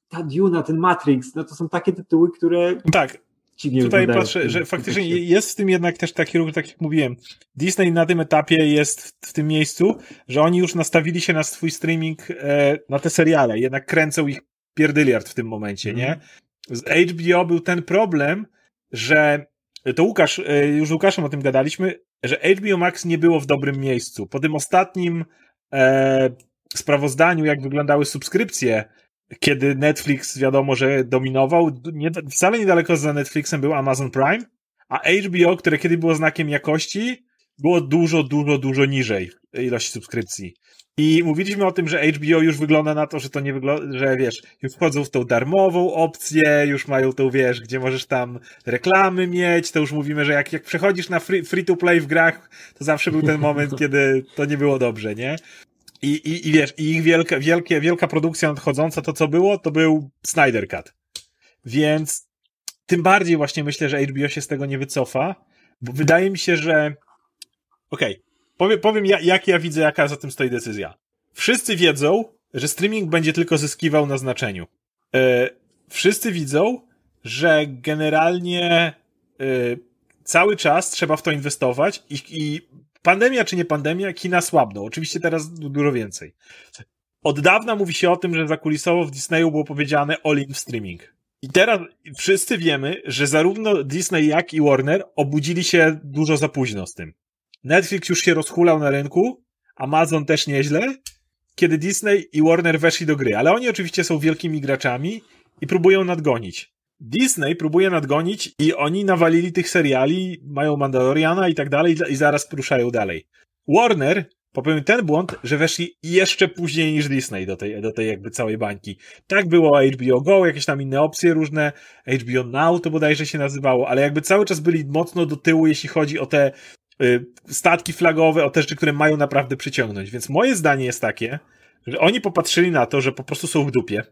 ta Duna, ten Matrix, no to są takie tytuły, które... Tak, Tutaj patrzę, że faktycznie jest w tym jednak też taki ruch, tak jak mówiłem. Disney na tym etapie jest w, w tym miejscu, że oni już nastawili się na swój streaming, e, na te seriale, jednak kręcą ich pierdyliard w tym momencie, mm. nie? Z HBO był ten problem, że to Łukasz, e, już z Łukaszem o tym gadaliśmy, że HBO Max nie było w dobrym miejscu. Po tym ostatnim e, sprawozdaniu, jak wyglądały subskrypcje kiedy Netflix wiadomo, że dominował, nie, wcale niedaleko za Netflixem był Amazon Prime, a HBO, które kiedy było znakiem jakości, było dużo, dużo, dużo niżej ilości subskrypcji. I mówiliśmy o tym, że HBO już wygląda na to, że to nie wygląda, że wiesz, już wchodzą w tą darmową opcję, już mają tą, wiesz, gdzie możesz tam reklamy mieć, to już mówimy, że jak, jak przechodzisz na free, free to play w grach, to zawsze był ten moment, kiedy to nie było dobrze, nie? I, i, i wiesz, i ich wielka, wielkie, wielka produkcja nadchodząca, to co było, to był Snyder Cut. Więc tym bardziej właśnie myślę, że HBO się z tego nie wycofa, bo wydaje mi się, że okej, okay. powiem, powiem ja, jak ja widzę, jaka za tym stoi decyzja. Wszyscy wiedzą, że streaming będzie tylko zyskiwał na znaczeniu. Yy, wszyscy widzą, że generalnie yy, cały czas trzeba w to inwestować i, i pandemia czy nie pandemia, kina słabną. Oczywiście teraz dużo więcej. Od dawna mówi się o tym, że zakulisowo w Disneyu było powiedziane all in streaming. I teraz wszyscy wiemy, że zarówno Disney, jak i Warner obudzili się dużo za późno z tym. Netflix już się rozhulał na rynku, Amazon też nieźle, kiedy Disney i Warner weszli do gry, ale oni oczywiście są wielkimi graczami i próbują nadgonić. Disney próbuje nadgonić i oni nawalili tych seriali, mają Mandaloriana i tak dalej i zaraz poruszają dalej. Warner popełnił ten błąd, że weszli jeszcze później niż Disney do tej, do tej jakby całej bańki. Tak było HBO Go, jakieś tam inne opcje różne, HBO Now to bodajże się nazywało, ale jakby cały czas byli mocno do tyłu, jeśli chodzi o te y, statki flagowe, o te rzeczy, które mają naprawdę przyciągnąć. Więc moje zdanie jest takie, że oni popatrzyli na to, że po prostu są w dupie.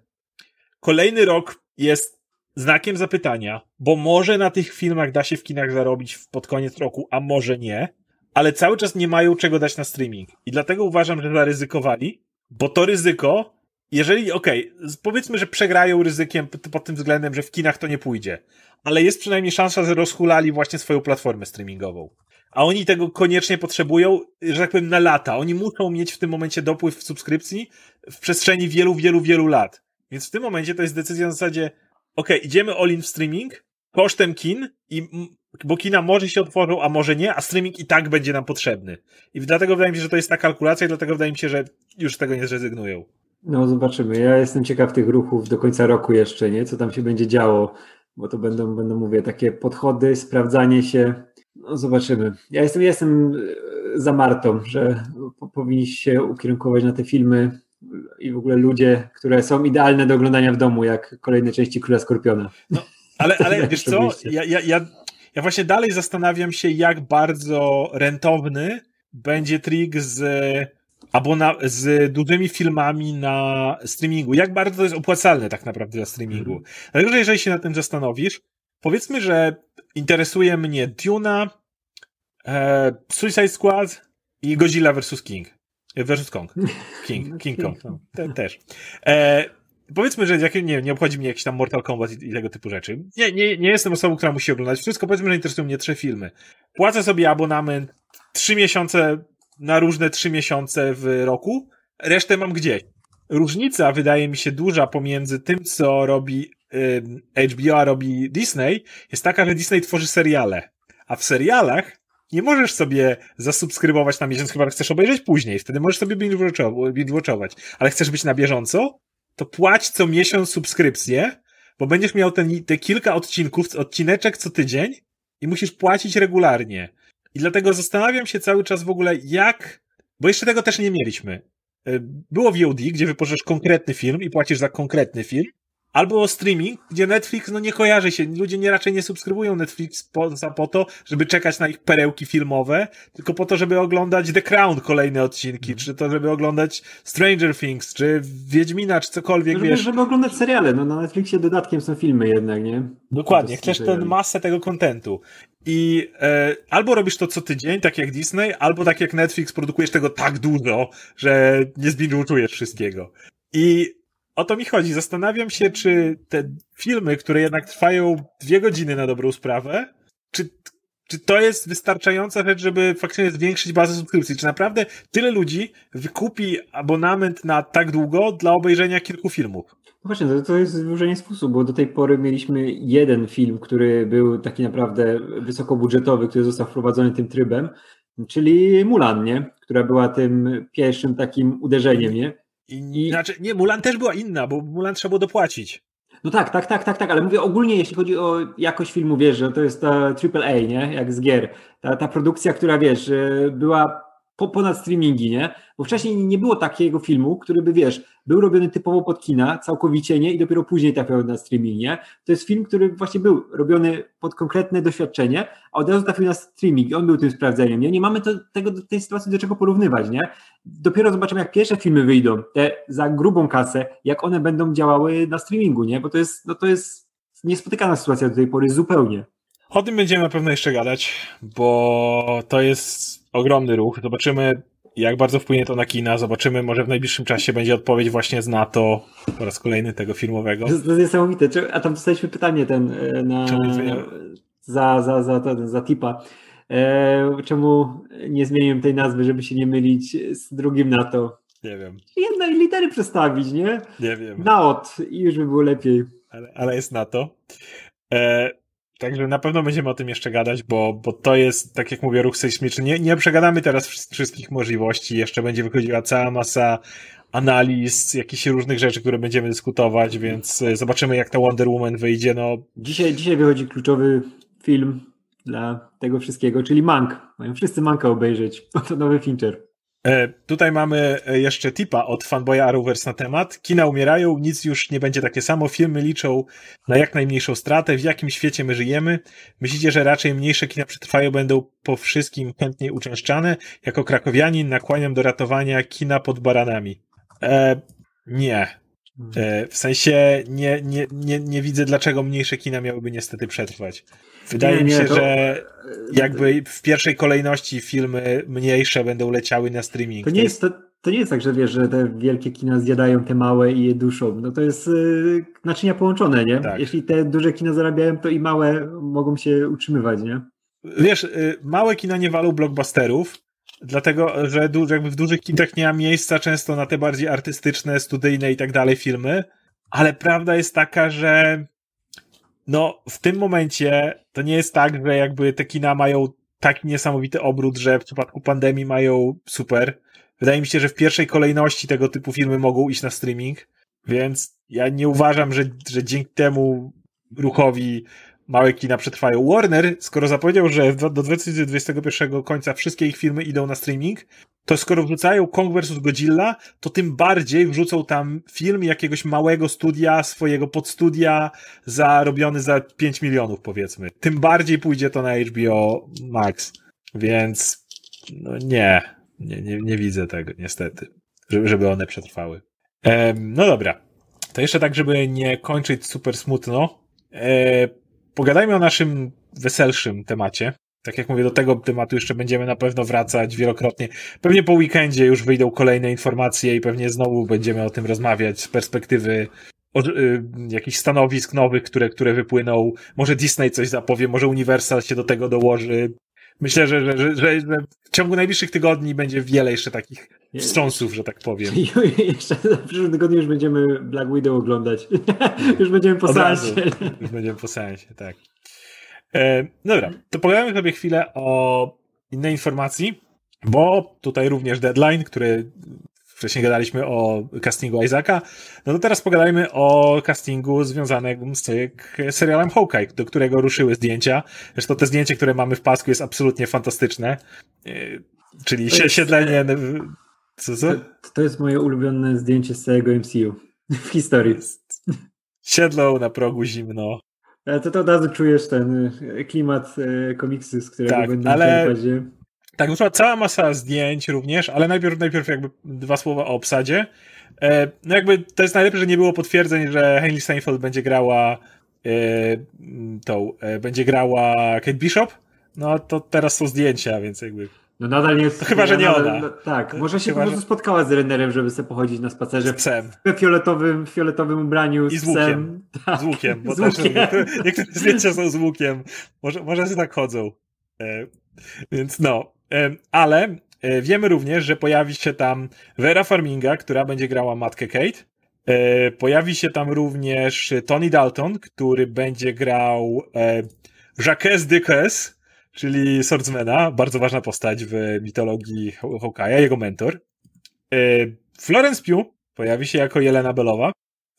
Kolejny rok jest znakiem zapytania, bo może na tych filmach da się w kinach zarobić pod koniec roku, a może nie, ale cały czas nie mają czego dać na streaming. I dlatego uważam, że zaryzykowali, bo to ryzyko, jeżeli, okej, okay, powiedzmy, że przegrają ryzykiem pod tym względem, że w kinach to nie pójdzie, ale jest przynajmniej szansa, że rozhulali właśnie swoją platformę streamingową. A oni tego koniecznie potrzebują, że tak powiem, na lata. Oni muszą mieć w tym momencie dopływ w subskrypcji w przestrzeni wielu, wielu, wielu lat. Więc w tym momencie to jest decyzja na zasadzie, ok, idziemy all in w streaming kosztem kin i bo kina może się otworzą, a może nie, a streaming i tak będzie nam potrzebny. I dlatego wydaje mi się, że to jest ta kalkulacja i dlatego wydaje mi się, że już z tego nie zrezygnują. No zobaczymy. Ja jestem ciekaw tych ruchów do końca roku jeszcze, nie? Co tam się będzie działo, bo to będą, będą mówię, takie podchody, sprawdzanie się. No zobaczymy. Ja jestem, ja jestem e, za Martą, że powinni się ukierunkować na te filmy i w ogóle ludzie, które są idealne do oglądania w domu, jak kolejne części Króla Skorpiona. No, ale, ale wiesz co, ja, ja, ja, ja właśnie dalej zastanawiam się, jak bardzo rentowny będzie trik z abona z dużymi filmami na streamingu. Jak bardzo to jest opłacalne tak naprawdę dla streamingu. Mm. Dlatego, że jeżeli się nad tym zastanowisz, powiedzmy, że interesuje mnie Duna, e, Suicide Squad i Godzilla vs. King. Versus Kong. King, King Kong. No, te, też. E, powiedzmy, że jak, nie, nie obchodzi mnie jakiś tam Mortal Kombat i, i, tego typu rzeczy. Nie, nie, nie jestem osobą, która musi oglądać wszystko. Powiedzmy, że interesują mnie trzy filmy. Płacę sobie abonament trzy miesiące na różne trzy miesiące w roku. Resztę mam gdzieś. Różnica wydaje mi się duża pomiędzy tym, co robi y, HBO, a robi Disney, jest taka, że Disney tworzy seriale. A w serialach nie możesz sobie zasubskrybować na miesiąc, chyba chcesz obejrzeć później. Wtedy możesz sobie binge-watchować. Ale chcesz być na bieżąco? To płać co miesiąc subskrypcję, bo będziesz miał ten, te kilka odcinków, odcineczek co tydzień i musisz płacić regularnie. I dlatego zastanawiam się cały czas w ogóle, jak. Bo jeszcze tego też nie mieliśmy. E, było VOD, gdzie wypożyczasz konkretny film i płacisz za konkretny film, Albo streaming, gdzie Netflix, no nie kojarzy się. Ludzie nie raczej nie subskrybują Netflix po, po to, żeby czekać na ich perełki filmowe, tylko po to, żeby oglądać The Crown kolejne odcinki, czy to, żeby oglądać Stranger Things, czy Wiedźmina, czy cokolwiek, żeby, wiesz. Żeby oglądać seriale, no na Netflixie dodatkiem są filmy jednak, nie? Dokładnie, chcesz ten masę tego kontentu. I e, albo robisz to co tydzień, tak jak Disney, albo tak jak Netflix, produkujesz tego tak dużo, że nie zbinżujesz wszystkiego. I o to mi chodzi. Zastanawiam się, czy te filmy, które jednak trwają dwie godziny na dobrą sprawę, czy, czy to jest wystarczająca rzecz, żeby faktycznie zwiększyć bazę subskrypcji? Czy naprawdę tyle ludzi wykupi abonament na tak długo dla obejrzenia kilku filmów? No właśnie, to, to jest już nie sposób, bo do tej pory mieliśmy jeden film, który był taki naprawdę wysokobudżetowy, który został wprowadzony tym trybem, czyli Mulan, nie? Która była tym pierwszym takim uderzeniem, nie? I. Znaczy, nie, Mulan też była inna, bo Mulan trzeba było dopłacić. No tak, tak, tak, tak, tak, ale mówię ogólnie, jeśli chodzi o jakość filmu, wiesz, że to jest ta AAA, nie? Jak z gier. Ta, ta produkcja, która, wiesz, była po, ponad streamingi, nie? Bo wcześniej nie było takiego filmu, który by, wiesz, był robiony typowo pod kina, całkowicie nie i dopiero później trafiał na streaming, nie? To jest film, który właśnie był robiony pod konkretne doświadczenie, a od razu trafił na streaming i on był tym sprawdzeniem, nie? Nie mamy to, tego, tej sytuacji do czego porównywać, nie? Dopiero zobaczymy, jak pierwsze filmy wyjdą, te za grubą kasę, jak one będą działały na streamingu, nie? Bo to jest, no to jest niespotykana sytuacja do tej pory zupełnie. O tym będziemy na pewno jeszcze gadać, bo to jest ogromny ruch. Zobaczymy, jak bardzo wpłynie to na kina. Zobaczymy, może w najbliższym czasie będzie odpowiedź właśnie z NATO po raz kolejny tego filmowego. To, to jest niesamowite. A tam dostaliśmy pytanie ten e, na, za, za, za, za, za tipa. E, czemu nie zmieniłem tej nazwy, żeby się nie mylić z drugim NATO? Nie wiem. Jednej litery przestawić, nie? Nie wiem. NAOT i już by było lepiej. Ale, ale jest NATO. E, Także na pewno będziemy o tym jeszcze gadać, bo, bo to jest, tak jak mówię, ruch sejsmiczny. Nie, nie przegadamy teraz wszystkich możliwości. Jeszcze będzie wychodziła cała masa analiz, jakichś różnych rzeczy, które będziemy dyskutować, więc e, zobaczymy, jak ta Wonder Woman wyjdzie. No. Dzisiaj, dzisiaj wychodzi kluczowy film dla tego wszystkiego, czyli Mank. Mają wszyscy Manka obejrzeć, bo to nowy Fincher. E, tutaj mamy e, jeszcze tipa od fanboya Arrowverse na temat. Kina umierają, nic już nie będzie takie samo. Filmy liczą na jak najmniejszą stratę. W jakim świecie my żyjemy? Myślicie, że raczej mniejsze kina przetrwają, będą po wszystkim chętniej uczęszczane? Jako krakowianin nakłaniam do ratowania kina pod baranami. E, nie. E, w sensie nie, nie, nie, nie widzę, dlaczego mniejsze kina miałyby niestety przetrwać. Wydaje nie, mi się, to... że jakby w pierwszej kolejności filmy mniejsze będą leciały na streaming. To nie jest, to, to nie jest tak, że wiesz, że te wielkie kina zjadają te małe i je duszą. No to jest yy, naczynia połączone, nie? Tak. Jeśli te duże kina zarabiają, to i małe mogą się utrzymywać, nie? Wiesz, yy, małe kina nie walą blockbusterów, dlatego, że du jakby w dużych kinach nie ma miejsca często na te bardziej artystyczne, studyjne i tak dalej filmy, ale prawda jest taka, że no w tym momencie to nie jest tak, że jakby te kina mają taki niesamowity obrót, że w przypadku pandemii mają super. Wydaje mi się, że w pierwszej kolejności tego typu filmy mogą iść na streaming, więc ja nie uważam, że, że dzięki temu ruchowi małe kina przetrwają. Warner, skoro zapowiedział, że do 2021 końca wszystkie ich filmy idą na streaming, to skoro wrzucają Kong vs. Godzilla, to tym bardziej wrzucą tam film jakiegoś małego studia, swojego podstudia, zarobiony za 5 milionów, powiedzmy. Tym bardziej pójdzie to na HBO Max. Więc, no nie, nie, nie, nie widzę tego, niestety, żeby one przetrwały. Ehm, no dobra. To jeszcze tak, żeby nie kończyć super smutno. E, pogadajmy o naszym weselszym temacie. Tak jak mówię, do tego tematu jeszcze będziemy na pewno wracać wielokrotnie. Pewnie po weekendzie już wyjdą kolejne informacje i pewnie znowu będziemy o tym rozmawiać z perspektywy od, y, jakichś stanowisk nowych, które, które wypłyną. Może Disney coś zapowie, może Universal się do tego dołoży. Myślę, że, że, że, że w ciągu najbliższych tygodni będzie wiele jeszcze takich wstrząsów, że tak powiem. jeszcze w przyszłym tygodniu już będziemy Black Widow oglądać. już będziemy po seansie. Już będziemy po seansie, tak. E, dobra, to pogadamy sobie chwilę o innej informacji, bo tutaj również deadline, który wcześniej gadaliśmy o castingu Isaaca, no to teraz pogadajmy o castingu związanym z serialem Hawkeye, do którego ruszyły zdjęcia. Zresztą te zdjęcie, które mamy w pasku jest absolutnie fantastyczne. E, czyli to siedlenie... Jest, co, co? To, to jest moje ulubione zdjęcie z całego MCU w historii. Siedlą na progu zimno. Ale to, to od razu czujesz ten e, klimat e, komiksu, z którego tak, będą ale... czerpać. Tak, wyszła cała masa zdjęć również, ale najpierw, najpierw jakby dwa słowa o obsadzie. E, no jakby to jest najlepsze, że nie było potwierdzeń, że Hailey Steinfeld będzie grała e, tą, e, będzie grała Kate Bishop. No to teraz są zdjęcia, więc jakby no nadal nie jest. To chyba, że nie nadal, ona. No, tak, może się chyba, po prostu że... spotkała z Rennerem, żeby sobie pochodzić na spacerze. Z psem. W fioletowym, fioletowym ubraniu. I z, z łukiem. Tak, z łukiem, bo z łukiem. Niektóre, niektóre zdjęcia są z łukiem. Może, może się tak chodzą. E, więc no. E, ale e, wiemy również, że pojawi się tam Vera Farminga, która będzie grała matkę Kate. E, pojawi się tam również Tony Dalton, który będzie grał e, Jacques Ducasse czyli Swordsmana, bardzo ważna postać w mitologii Hawkeye'a, jego mentor. E, Florence Pugh pojawi się jako Jelena Belowa,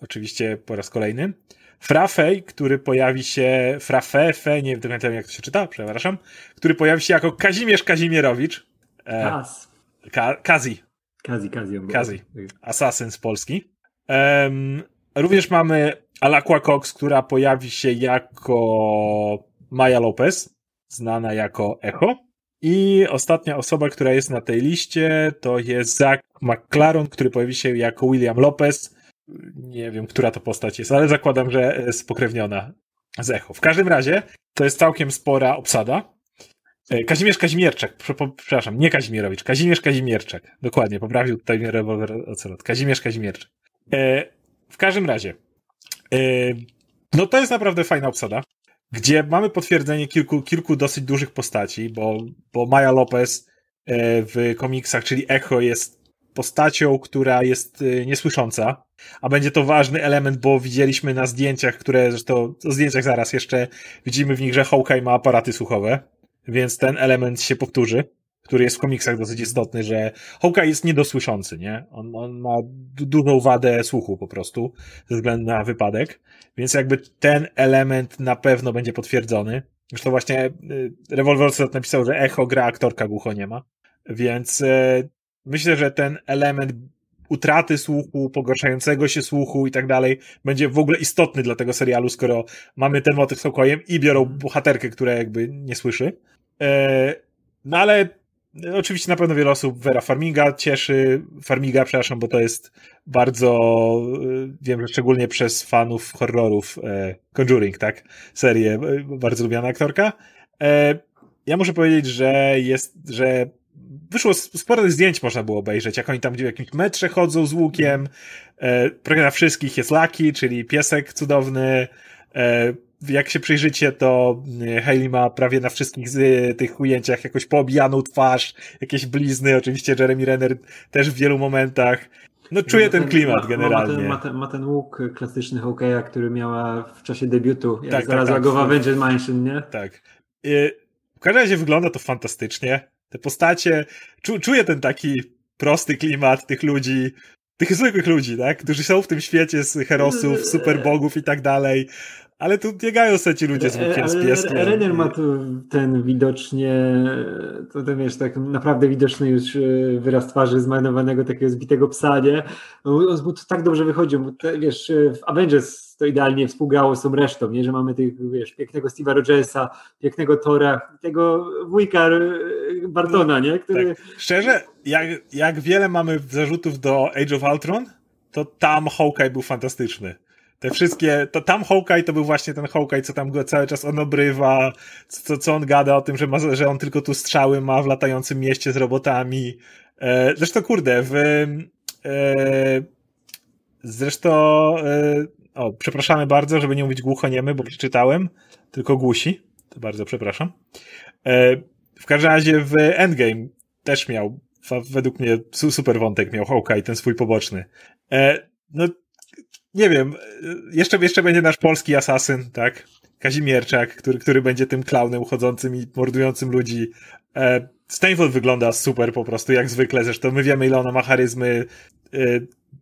oczywiście po raz kolejny. Frafej, który pojawi się, Frafefe, nie wiem jak to się czyta, przepraszam, który pojawi się jako Kazimierz Kazimierowicz. E, Kaz. Ka Kazi. Kazi, Kazi. Kazi. Asasyn z Polski. Um, również mamy Alakła Cox, która pojawi się jako Maja Lopez znana jako Echo. I ostatnia osoba, która jest na tej liście, to jest Zach McLaren, który pojawi się jako William Lopez. Nie wiem, która to postać jest, ale zakładam, że spokrewniona z Echo. W każdym razie to jest całkiem spora obsada. E, Kazimierz Kazimierczak, przepraszam, nie Kazimierowicz, Kazimierz Kazimierczak. Dokładnie, poprawił tutaj mnie rewolwer Ocelot. Kazimierz Kazimierczak. E, w każdym razie, e, no to jest naprawdę fajna obsada gdzie mamy potwierdzenie kilku, kilku dosyć dużych postaci, bo, bo Maya Lopez e, w komiksach, czyli Echo, jest postacią, która jest e, niesłysząca, a będzie to ważny element, bo widzieliśmy na zdjęciach, które zresztą, o zdjęciach zaraz jeszcze widzimy w nich, że Hawkeye ma aparaty słuchowe, więc ten element się powtórzy który jest w komiksach dosyć istotny, że Hawkeye jest niedosłyszący, nie? On, on ma dużą wadę słuchu po prostu, ze względu na wypadek, więc jakby ten element na pewno będzie potwierdzony. Zresztą właśnie y, Revolver napisał, że Echo gra aktorka głucho nie ma, więc y, myślę, że ten element utraty słuchu, pogarszającego się słuchu i tak dalej, będzie w ogóle istotny dla tego serialu, skoro mamy ten motyw z Hawkeye'em i biorą bohaterkę, która jakby nie słyszy. E, no ale Oczywiście na pewno wiele osób Vera Farminga cieszy, Farmiga, przepraszam, bo to jest bardzo, y, wiem, że szczególnie przez fanów horrorów e, Conjuring, tak, serię, e, bardzo lubiana aktorka. E, ja muszę powiedzieć, że jest, że wyszło sporo zdjęć można było obejrzeć, jak oni tam w jakimś metrze chodzą z łukiem, na wszystkich jest Lucky, czyli piesek cudowny, jak się przyjrzycie, to e, Hayley ma prawie na wszystkich z tych ujęciach jakoś poobijaną twarz, jakieś blizny, oczywiście Jeremy Renner też w wielu momentach. No czuję ten, ten klimat ma, generalnie. Ma ten, ma, ten, ma ten, łuk klasyczny Hawkeye'a, który miała w czasie debiutu, jak tak, znalazła tak, tak. go w Avengers Mansion, nie? Tak. Y, w każdym razie wygląda to fantastycznie. Te postacie, czu, czuję ten taki prosty klimat tych ludzi, tych zwykłych ludzi, tak? Którzy są w tym świecie z herosów, superbogów i tak dalej. Ale tu biegają sobie ci ludzie z łukiem, z pieskiem. Renner ma tu ten widocznie, to ten wiesz, tak naprawdę widoczny już e, wyraz twarzy zmarnowanego takiego zbitego psa, nie? On to tak dobrze wychodził, bo te, wiesz, e, w Avengers to idealnie współgrało z tą resztą, nie? Że mamy tych, wiesz, pięknego Steve'a Rogersa, pięknego Tora, tego wujka e, Bartona, nie? Który... Tak. Szczerze, jak, jak wiele mamy zarzutów do Age of Ultron, to tam Hawkeye był fantastyczny. Te wszystkie, to tam Hawkeye to był właśnie ten Hawkeye, co tam go cały czas on obrywa, co, co on gada o tym, że, ma, że on tylko tu strzały ma w latającym mieście z robotami. E, zresztą kurde, w e, zresztą e, o, przepraszamy bardzo, żeby nie mówić głuchoniemy, bo przeczytałem, tylko głusi. To bardzo przepraszam. E, w każdym razie w Endgame też miał, według mnie super wątek miał Hawkeye, ten swój poboczny. E, no nie wiem, jeszcze, jeszcze będzie nasz polski asasyn, tak? Kazimierczak, który, który będzie tym klaunem chodzącym i mordującym ludzi. E, wygląda super po prostu, jak zwykle. Zresztą my wiemy, ile ona ma charyzmy. E,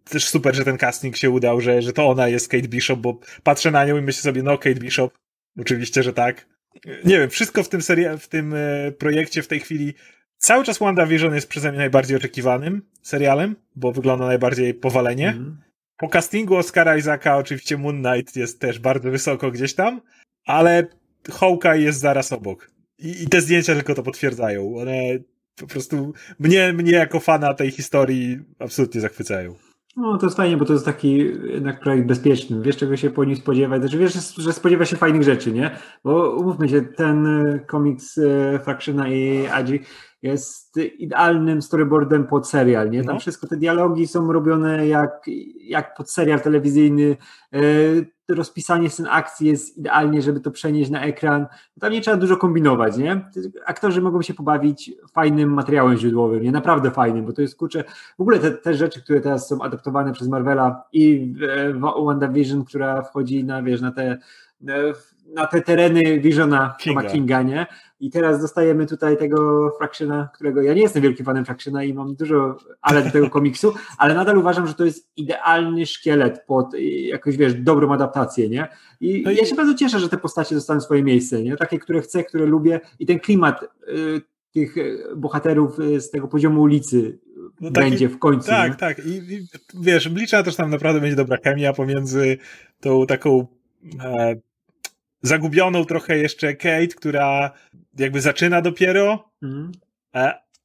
też super, że ten casting się udał, że, że to ona jest Kate Bishop, bo patrzę na nią i myślę sobie, no Kate Bishop. Oczywiście, że tak. Nie wiem, wszystko w tym serii, w tym e, projekcie w tej chwili Cały czas WandaVision jest przeze mnie najbardziej oczekiwanym serialem, bo wygląda najbardziej powalenie. Mm. Po castingu Oscara Isaaca oczywiście Moon Knight jest też bardzo wysoko gdzieś tam, ale Hawkeye jest zaraz obok. I, I, te zdjęcia tylko to potwierdzają. One po prostu mnie, mnie jako fana tej historii absolutnie zachwycają. No to jest fajnie, bo to jest taki jednak projekt bezpieczny. Wiesz, czego się po nim spodziewać. Znaczy wiesz, że spodziewa się fajnych rzeczy, nie? Bo umówmy się, ten e, komiks e, Fractiona i Agi jest idealnym storyboardem pod serial, nie? Tam no. wszystko, te dialogi są robione jak, jak pod serial telewizyjny, e, rozpisanie scen akcji jest idealnie, żeby to przenieść na ekran. Tam nie trzeba dużo kombinować, nie? Aktorzy mogą się pobawić fajnym materiałem źródłowym, nie? Naprawdę fajnym, bo to jest, kurczę, w ogóle te, te rzeczy, które teraz są adaptowane przez Marvela i e, WandaVision, która wchodzi na, wiesz, na te e, na te tereny Visiona Kinga. Kinga, nie? I teraz dostajemy tutaj tego Fractiona, którego ja nie jestem wielkim fanem Fractiona i mam dużo ale do tego komiksu, ale nadal uważam, że to jest idealny szkielet pod jakąś, wiesz, dobrą adaptację, nie? I no ja się bardzo cieszę, że te postacie dostaną swoje miejsce, nie? Takie, które chcę, które lubię i ten klimat y, tych bohaterów y, z tego poziomu ulicy no będzie taki, w końcu. Tak, nie? tak. I, I, wiesz, liczę też tam naprawdę będzie dobra chemia pomiędzy tą taką e, zagubioną trochę jeszcze Kate, która jakby zaczyna dopiero mm.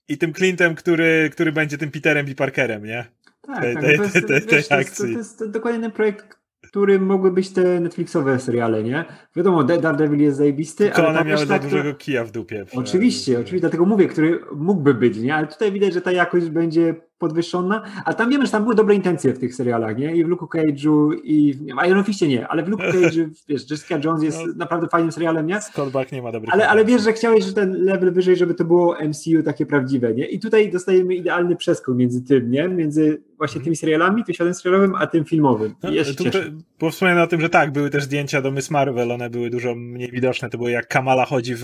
i tym Clintem, który, który będzie tym Peterem i Parkerem, nie? Tak, tej, tak, tej, to, jest, tej, wiesz. To, jest, to jest dokładnie ten projekt, który mogły być te Netflixowe seriale, nie? Wiadomo, Daredevil jest zajebisty, Tylko ale one miały za dużego kija w dupie. Oczywiście, oczywiście, dlatego mówię, który mógłby być, nie? Ale tutaj widać, że ta jakość będzie podwyższona, ale tam wiemy, że tam były dobre intencje w tych serialach, nie? I w Luke Cage'u i w Iron Fistie nie, ale w Luke Cage'u, wiesz, Jessica Jones jest no, naprawdę fajnym serialem, nie? Scott Buck nie ma dobrych ale, ale wiesz, że chciałeś, że ten level wyżej, żeby to było MCU takie prawdziwe, nie? I tutaj dostajemy idealny przeskok między tym, nie? Między właśnie mhm. tymi serialami, tym światem serialowym, a tym filmowym. I ja tu, o tym, że tak, były też zdjęcia do Miss Marvel, one były dużo mniej widoczne, to było jak Kamala chodzi w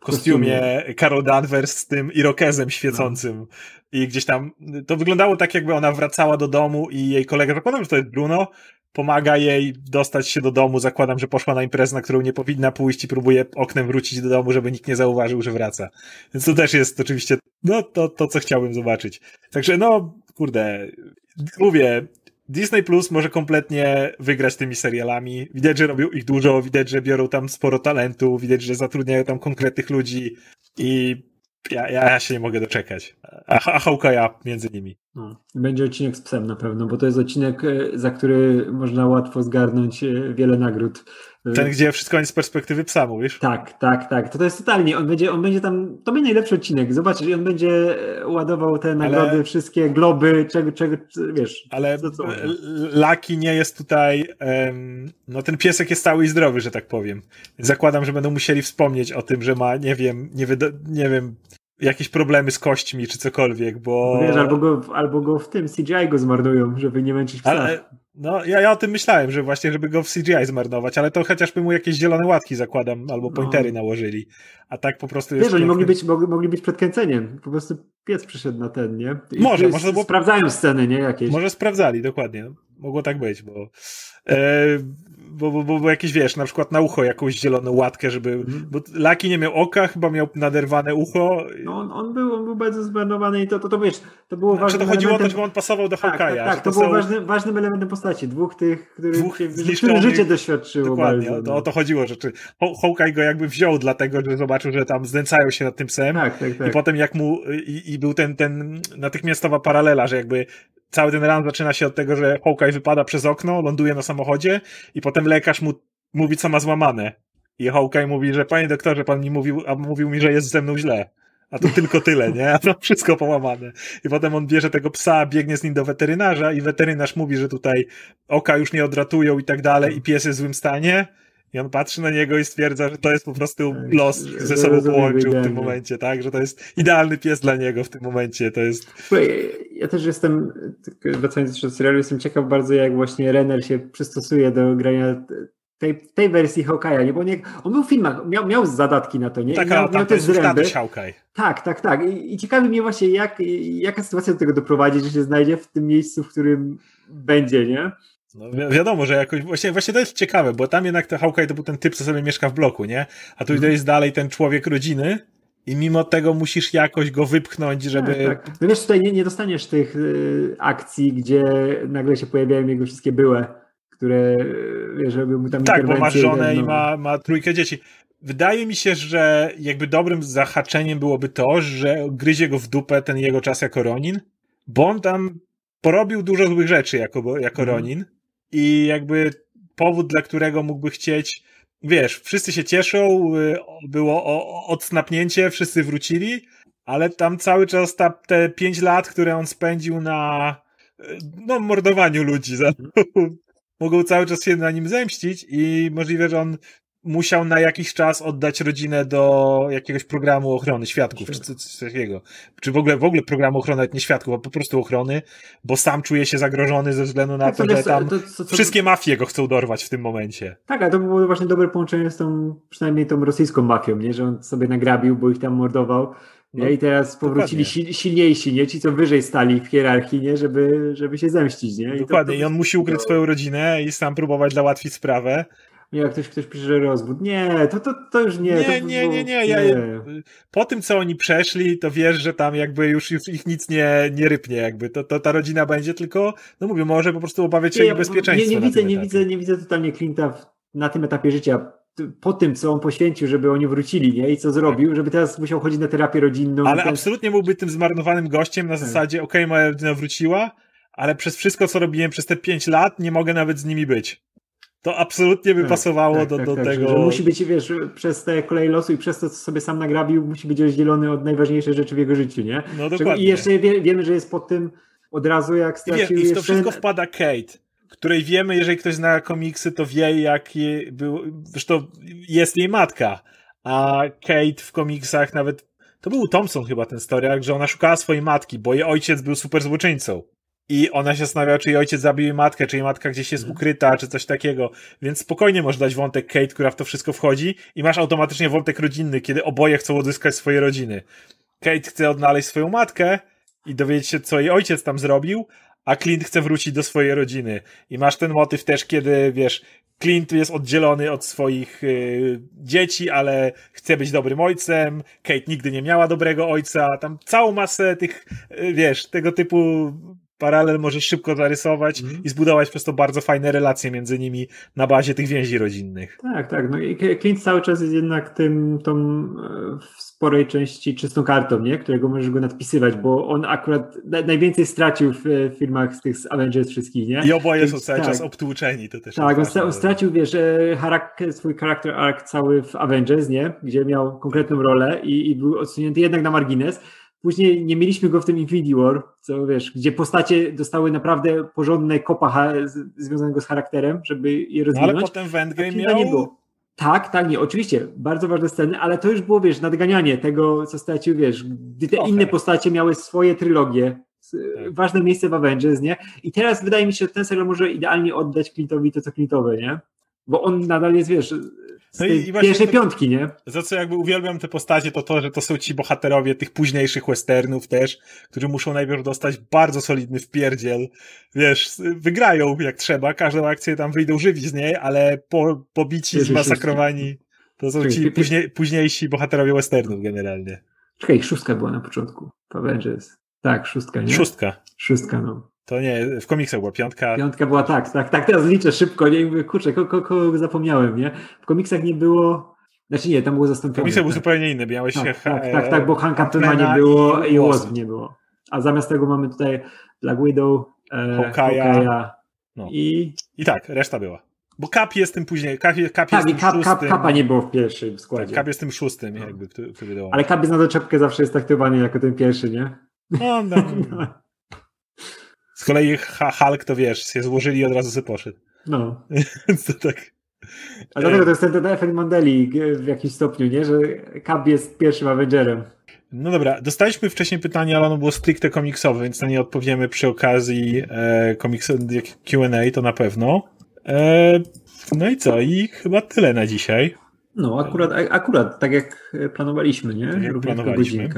kostiumie Carol Danvers z tym irokezem świecącym. I gdzieś tam to wyglądało tak, jakby ona wracała do domu i jej kolega, zakładam, że to jest Bruno, pomaga jej dostać się do domu, zakładam, że poszła na imprezę, na którą nie powinna pójść i próbuje oknem wrócić do domu, żeby nikt nie zauważył, że wraca. Więc to też jest oczywiście, no, to, to co chciałbym zobaczyć. Także no, kurde, mówię, Disney Plus może kompletnie wygrać tymi serialami. Widać, że robią ich dużo, widać, że biorą tam sporo talentu, widać, że zatrudniają tam konkretnych ludzi i ja, ja się nie mogę doczekać. A, a Hawkeye'a między nimi. No. Będzie odcinek z psem na pewno, bo to jest odcinek, e, za który można łatwo zgarnąć e, wiele nagród. Ten, gdzie wszystko jest z perspektywy psa, mówisz? Tak, tak, tak. To, to jest totalnie. On będzie, on będzie tam. To będzie najlepszy odcinek. Zobaczysz, i on będzie e, ładował te nagrody, ale, wszystkie globy, czego, czego, wiesz. Ale co, co Laki nie jest tutaj. Um, no ten piesek jest cały i zdrowy, że tak powiem. Zakładam, że będą musieli wspomnieć o tym, że ma, nie wiem, nie, wyda, nie wiem, jakieś problemy z kośćmi czy cokolwiek, bo... Wiesz, albo go, albo go w tym CGI go zmarnują, żeby nie męczyć psa. Ale, no, ja, ja o tym myślałem, że właśnie, żeby go w CGI zmarnować, ale to chociażby mu jakieś zielone łatki zakładam, albo no. pointery no. nałożyli. A tak po prostu jest. Wiesz, oni mogli być, mogli, mogli być przed kręceniem. Po prostu piec przyszedł na ten, nie? I może, może było... Sprawdzają sceny, nie? Jakieś. Może sprawdzali, dokładnie. Mogło tak być, bo. E, bo, bo, bo, bo jakieś, wiesz, na przykład na ucho jakąś zieloną łatkę, żeby, mm. bo Laki nie miał oka, chyba miał naderwane ucho. No on, on, był, on był bardzo zmarnowany i to, to, to wiesz, to było znaczy, ważne. to chodziło elementem... o to, żeby on pasował do tak, Hawkeye'a. Tak, tak, to, to było są... ważny, ważnym elementem postaci, dwóch tych, których, dwóch których życie doświadczyło. Dokładnie, bardzo, to, o to chodziło, że czy Hawkeye go jakby wziął dlatego, że zobaczył, że tam znęcają się nad tym psem tak, tak, tak. i potem jak mu, i, i był ten, ten natychmiastowa paralela, że jakby cały ten run zaczyna się od tego, że Hawkeye wypada przez okno, ląduje na samochodzie i potem lekarz mu mówi, co ma złamane. I Hawkeye mówi, że panie doktorze, pan mi mówił, a mówił mi, że jest ze mną źle. A to tylko tyle, nie? A to wszystko połamane. I potem on bierze tego psa, biegnie z nim do weterynarza i weterynarz mówi, że tutaj oka już nie odratują i tak dalej i pies jest w złym stanie. I on patrzy na niego i stwierdza, że to jest po prostu tak, los ze sobą połączył w tym momencie, tak? Że to jest idealny pies dla niego w tym momencie. To jest. Ja też jestem, wracając jeszcze do serialu, jestem ciekaw bardzo, jak właśnie Renner się przystosuje do grania tej, tej wersji Hawkeye'a, nie? Bo nie, on był w filmach, miał, miał zadatki na to, nie? Tak, miał, miał te zręby. Tak, tak, tak. I, I ciekawi mnie właśnie, jak, jaka sytuacja do tego doprowadzi, że się znajdzie w tym miejscu, w którym będzie, nie? No wi wiadomo, że jakoś, właśnie, właśnie to jest ciekawe, bo tam jednak to Hawkeye to był ten typ, co sobie mieszka w bloku, nie? A tu mm. jest dalej ten człowiek rodziny i mimo tego musisz jakoś go wypchnąć, żeby... Tak, tak. No wiesz, tutaj nie, nie dostaniesz tych y, akcji, gdzie nagle się pojawiają jego wszystkie byłe które wiesz, robią mu tam Tak, bo ma żonę i ma, ma trójkę dzieci. Wydaje mi się, że jakby dobrym zahaczeniem byłoby to, że gryzie go w dupę ten jego czas jako Ronin, bo on tam porobił dużo złych rzeczy jako, jako mhm. Ronin i jakby powód, dla którego mógłby chcieć, wiesz, wszyscy się cieszą, y, było odsnapnięcie, wszyscy wrócili, ale tam cały czas ta, te pięć lat, które on spędził na y, no, mordowaniu ludzi, za, mogą cały czas się na nim zemścić i możliwe, że on musiał na jakiś czas oddać rodzinę do jakiegoś programu ochrony świadków, czy coś takiego. Czy w ogóle, w ogóle programu ochrony, nie świadków, a po prostu ochrony, bo sam czuje się zagrożony ze względu na tak, to, to, że tam to, to, wszystkie mafie go chcą dorwać w tym momencie. Tak, ale to było właśnie dobre połączenie z tą, przynajmniej tą rosyjską mafią, nie? że on sobie nagrabił, bo ich tam mordował. Nie? No, I teraz powrócili dokładnie. silniejsi, nie? Ci, co wyżej stali w hierarchii, nie? Żeby, żeby się zemścić, nie? I dokładnie. To, to... I on musi ukryć swoją rodzinę i sam próbować załatwić sprawę. Nie, jak ktoś, ktoś pisze, że rozwód. Nie, to, to, to już nie. Nie, nie, nie, nie. Ja, po tym, co oni przeszli, to wiesz, że tam jakby już, już ich nic nie, nie rypnie, jakby. To, to ta rodzina będzie tylko, no mówię, może po prostu obawiać się nie, ich bezpieczeństwa. Nie, nie widzę, nie widzę, nie widzę totalnie Clint'a na tym etapie życia po tym, co on poświęcił, żeby oni wrócili, nie? I co zrobił, tak. żeby teraz musiał chodzić na terapię rodzinną. Ale absolutnie byłby tym zmarnowanym gościem na tak. zasadzie, okej, okay, moja rodzina wróciła, ale przez wszystko, co robiłem przez te pięć lat, nie mogę nawet z nimi być. To absolutnie by tak, pasowało tak, do, tak, do tak, tego. Że musi być, wiesz, przez te kolej losu i przez to, co sobie sam nagrabił, musi być rozdzielony od najważniejszych rzeczy w jego życiu, nie? No dokładnie. I jeszcze wie, wiemy, że jest pod tym od razu, jak stracił I, wie, i w to wszystko wpada Kate której wiemy, jeżeli ktoś zna komiksy, to wie, jak je, był, zresztą jest jej matka. A Kate w komiksach nawet, to był Thompson chyba ten story, że ona szukała swojej matki, bo jej ojciec był super złoczyńcą. I ona się zastanawiała, czy jej ojciec zabił jej matkę, czy jej matka gdzieś jest ukryta, czy coś takiego. Więc spokojnie możesz dać wątek Kate, która w to wszystko wchodzi i masz automatycznie wątek rodzinny, kiedy oboje chcą odzyskać swoje rodziny. Kate chce odnaleźć swoją matkę i dowiedzieć się, co jej ojciec tam zrobił, a Clint chce wrócić do swojej rodziny. I masz ten motyw też, kiedy, wiesz, Clint jest oddzielony od swoich y, dzieci, ale chce być dobrym ojcem. Kate nigdy nie miała dobrego ojca. Tam całą masę tych, y, wiesz, tego typu paralel możesz szybko zarysować mm. i zbudować przez to bardzo fajne relacje między nimi na bazie tych więzi rodzinnych. Tak, tak. No i Clint cały czas jest jednak tym, tą e, w sporej części czystą kartą, nie? którego możesz go nadpisywać, bo on akurat najwięcej stracił w e, filmach z tych Avengers wszystkich, nie? I oboje są cały tak. czas obtłuczeni, to też Tak, on, on stracił, wiesz, e, swój charakter arc cały w Avengers, nie? Gdzie miał konkretną rolę i, i był odsunięty jednak na margines, Później nie mieliśmy go w tym Infinity War, co wiesz, gdzie postacie dostały naprawdę porządne kopa związanego z charakterem, żeby je rozwinąć. No, ale potem w Endgame miał... Nie było. Tak, tak, nie, oczywiście, bardzo ważne sceny, ale to już było, wiesz, nadganianie tego, co stracił, wiesz, gdy te inne postacie miały swoje trylogie, tak. ważne miejsce w Avengers, nie? I teraz wydaje mi się, że ten serial może idealnie oddać Clint'owi to, co Clint'owe, nie? Bo on nadal jest, wiesz, z no i, i pierwszej to, piątki, nie? Za co jakby uwielbiam te postacie, to to, że to są ci bohaterowie tych późniejszych westernów też, którzy muszą najpierw dostać bardzo solidny wpierdziel. Wiesz, wygrają jak trzeba, każdą akcję tam wyjdą żywi z niej, ale po, pobici, Wiesz, zmasakrowani, to są ci później, późniejsi bohaterowie westernów generalnie. Czekaj, szóstka była na początku w Avengers. Tak, szóstka, nie? Szóstka. Szóstka, no. To nie, w komiksach była piątka. Piątka była tak, tak, tak, teraz liczę szybko, nie mówię, kurczę, kogo, kogo zapomniałem, nie? W komiksach nie było, znaczy nie, tam było zastąpione. Komiksy tak. był zupełnie inny, miałeś tak, się... Tak, tak, tak, bo Hanka Pema nie było i, Wasp nie było. A zamiast tego mamy tutaj Black Widow, e, Hawkeye'a no. i... I tak, reszta była. Bo Cap jest tym później, Cap, Cap tak, jest Kapa nie było w pierwszym składzie. Tak, Cap jest tym szóstym no. jakby, który, który Ale Cap jest na doczepkę zawsze jest traktowany jako ten pierwszy, nie? No, no. Z kolei Hulk to wiesz, się złożyli i od razu sobie poszedł. No. To tak. A dlatego to jest ten, ten efekt Mandeli w jakimś stopniu, nie? Że Cap jest pierwszym Avengerem. No dobra, dostaliśmy wcześniej pytanie, ale ono było stricte komiksowe, więc na nie odpowiemy przy okazji e, komiks Q&A, to na pewno. E, no i co? I chyba tyle na dzisiaj. No, akurat, akurat tak jak planowaliśmy, nie? Tak jak planowaliśmy.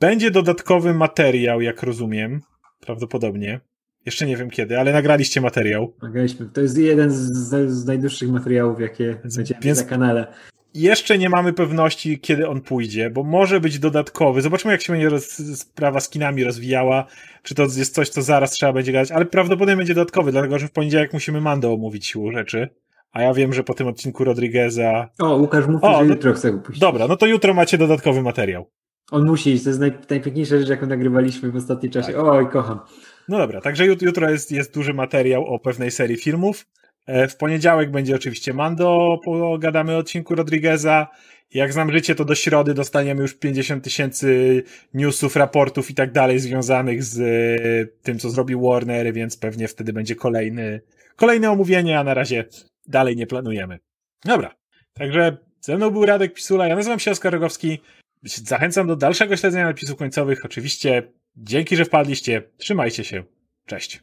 Będzie dodatkowy materiał, jak rozumiem, prawdopodobnie. Jeszcze nie wiem kiedy, ale nagraliście materiał. Nagraliśmy. To jest jeden z, z najdłuższych materiałów, jakie będziemy Więc na kanale. Jeszcze nie mamy pewności, kiedy on pójdzie, bo może być dodatkowy. Zobaczmy, jak się będzie roz, sprawa z kinami rozwijała. Czy to jest coś, co zaraz trzeba będzie grać, ale prawdopodobnie będzie dodatkowy, dlatego że w poniedziałek musimy Mando omówić siłą rzeczy. A ja wiem, że po tym odcinku Rodrigueza. O, Łukasz mówi, o, że no, jutro chce upuścić. Dobra, no to jutro macie dodatkowy materiał. On musi iść, to jest naj, najpiękniejsza rzecz, jaką nagrywaliśmy w ostatnim czasie. Tak. Oj, kocham. No dobra, także jutro jest, jest duży materiał o pewnej serii filmów. E, w poniedziałek będzie oczywiście Mando, pogadamy o odcinku Rodrigueza. Jak znam życie, to do środy dostaniemy już 50 tysięcy newsów, raportów i tak dalej związanych z e, tym, co zrobił Warner, więc pewnie wtedy będzie kolejny, kolejne omówienie, a na razie dalej nie planujemy. Dobra, także ze mną był Radek Pisula, ja nazywam się Oskar Rogowski. Zachęcam do dalszego śledzenia napisów końcowych. Oczywiście dzięki, że wpadliście. Trzymajcie się. Cześć.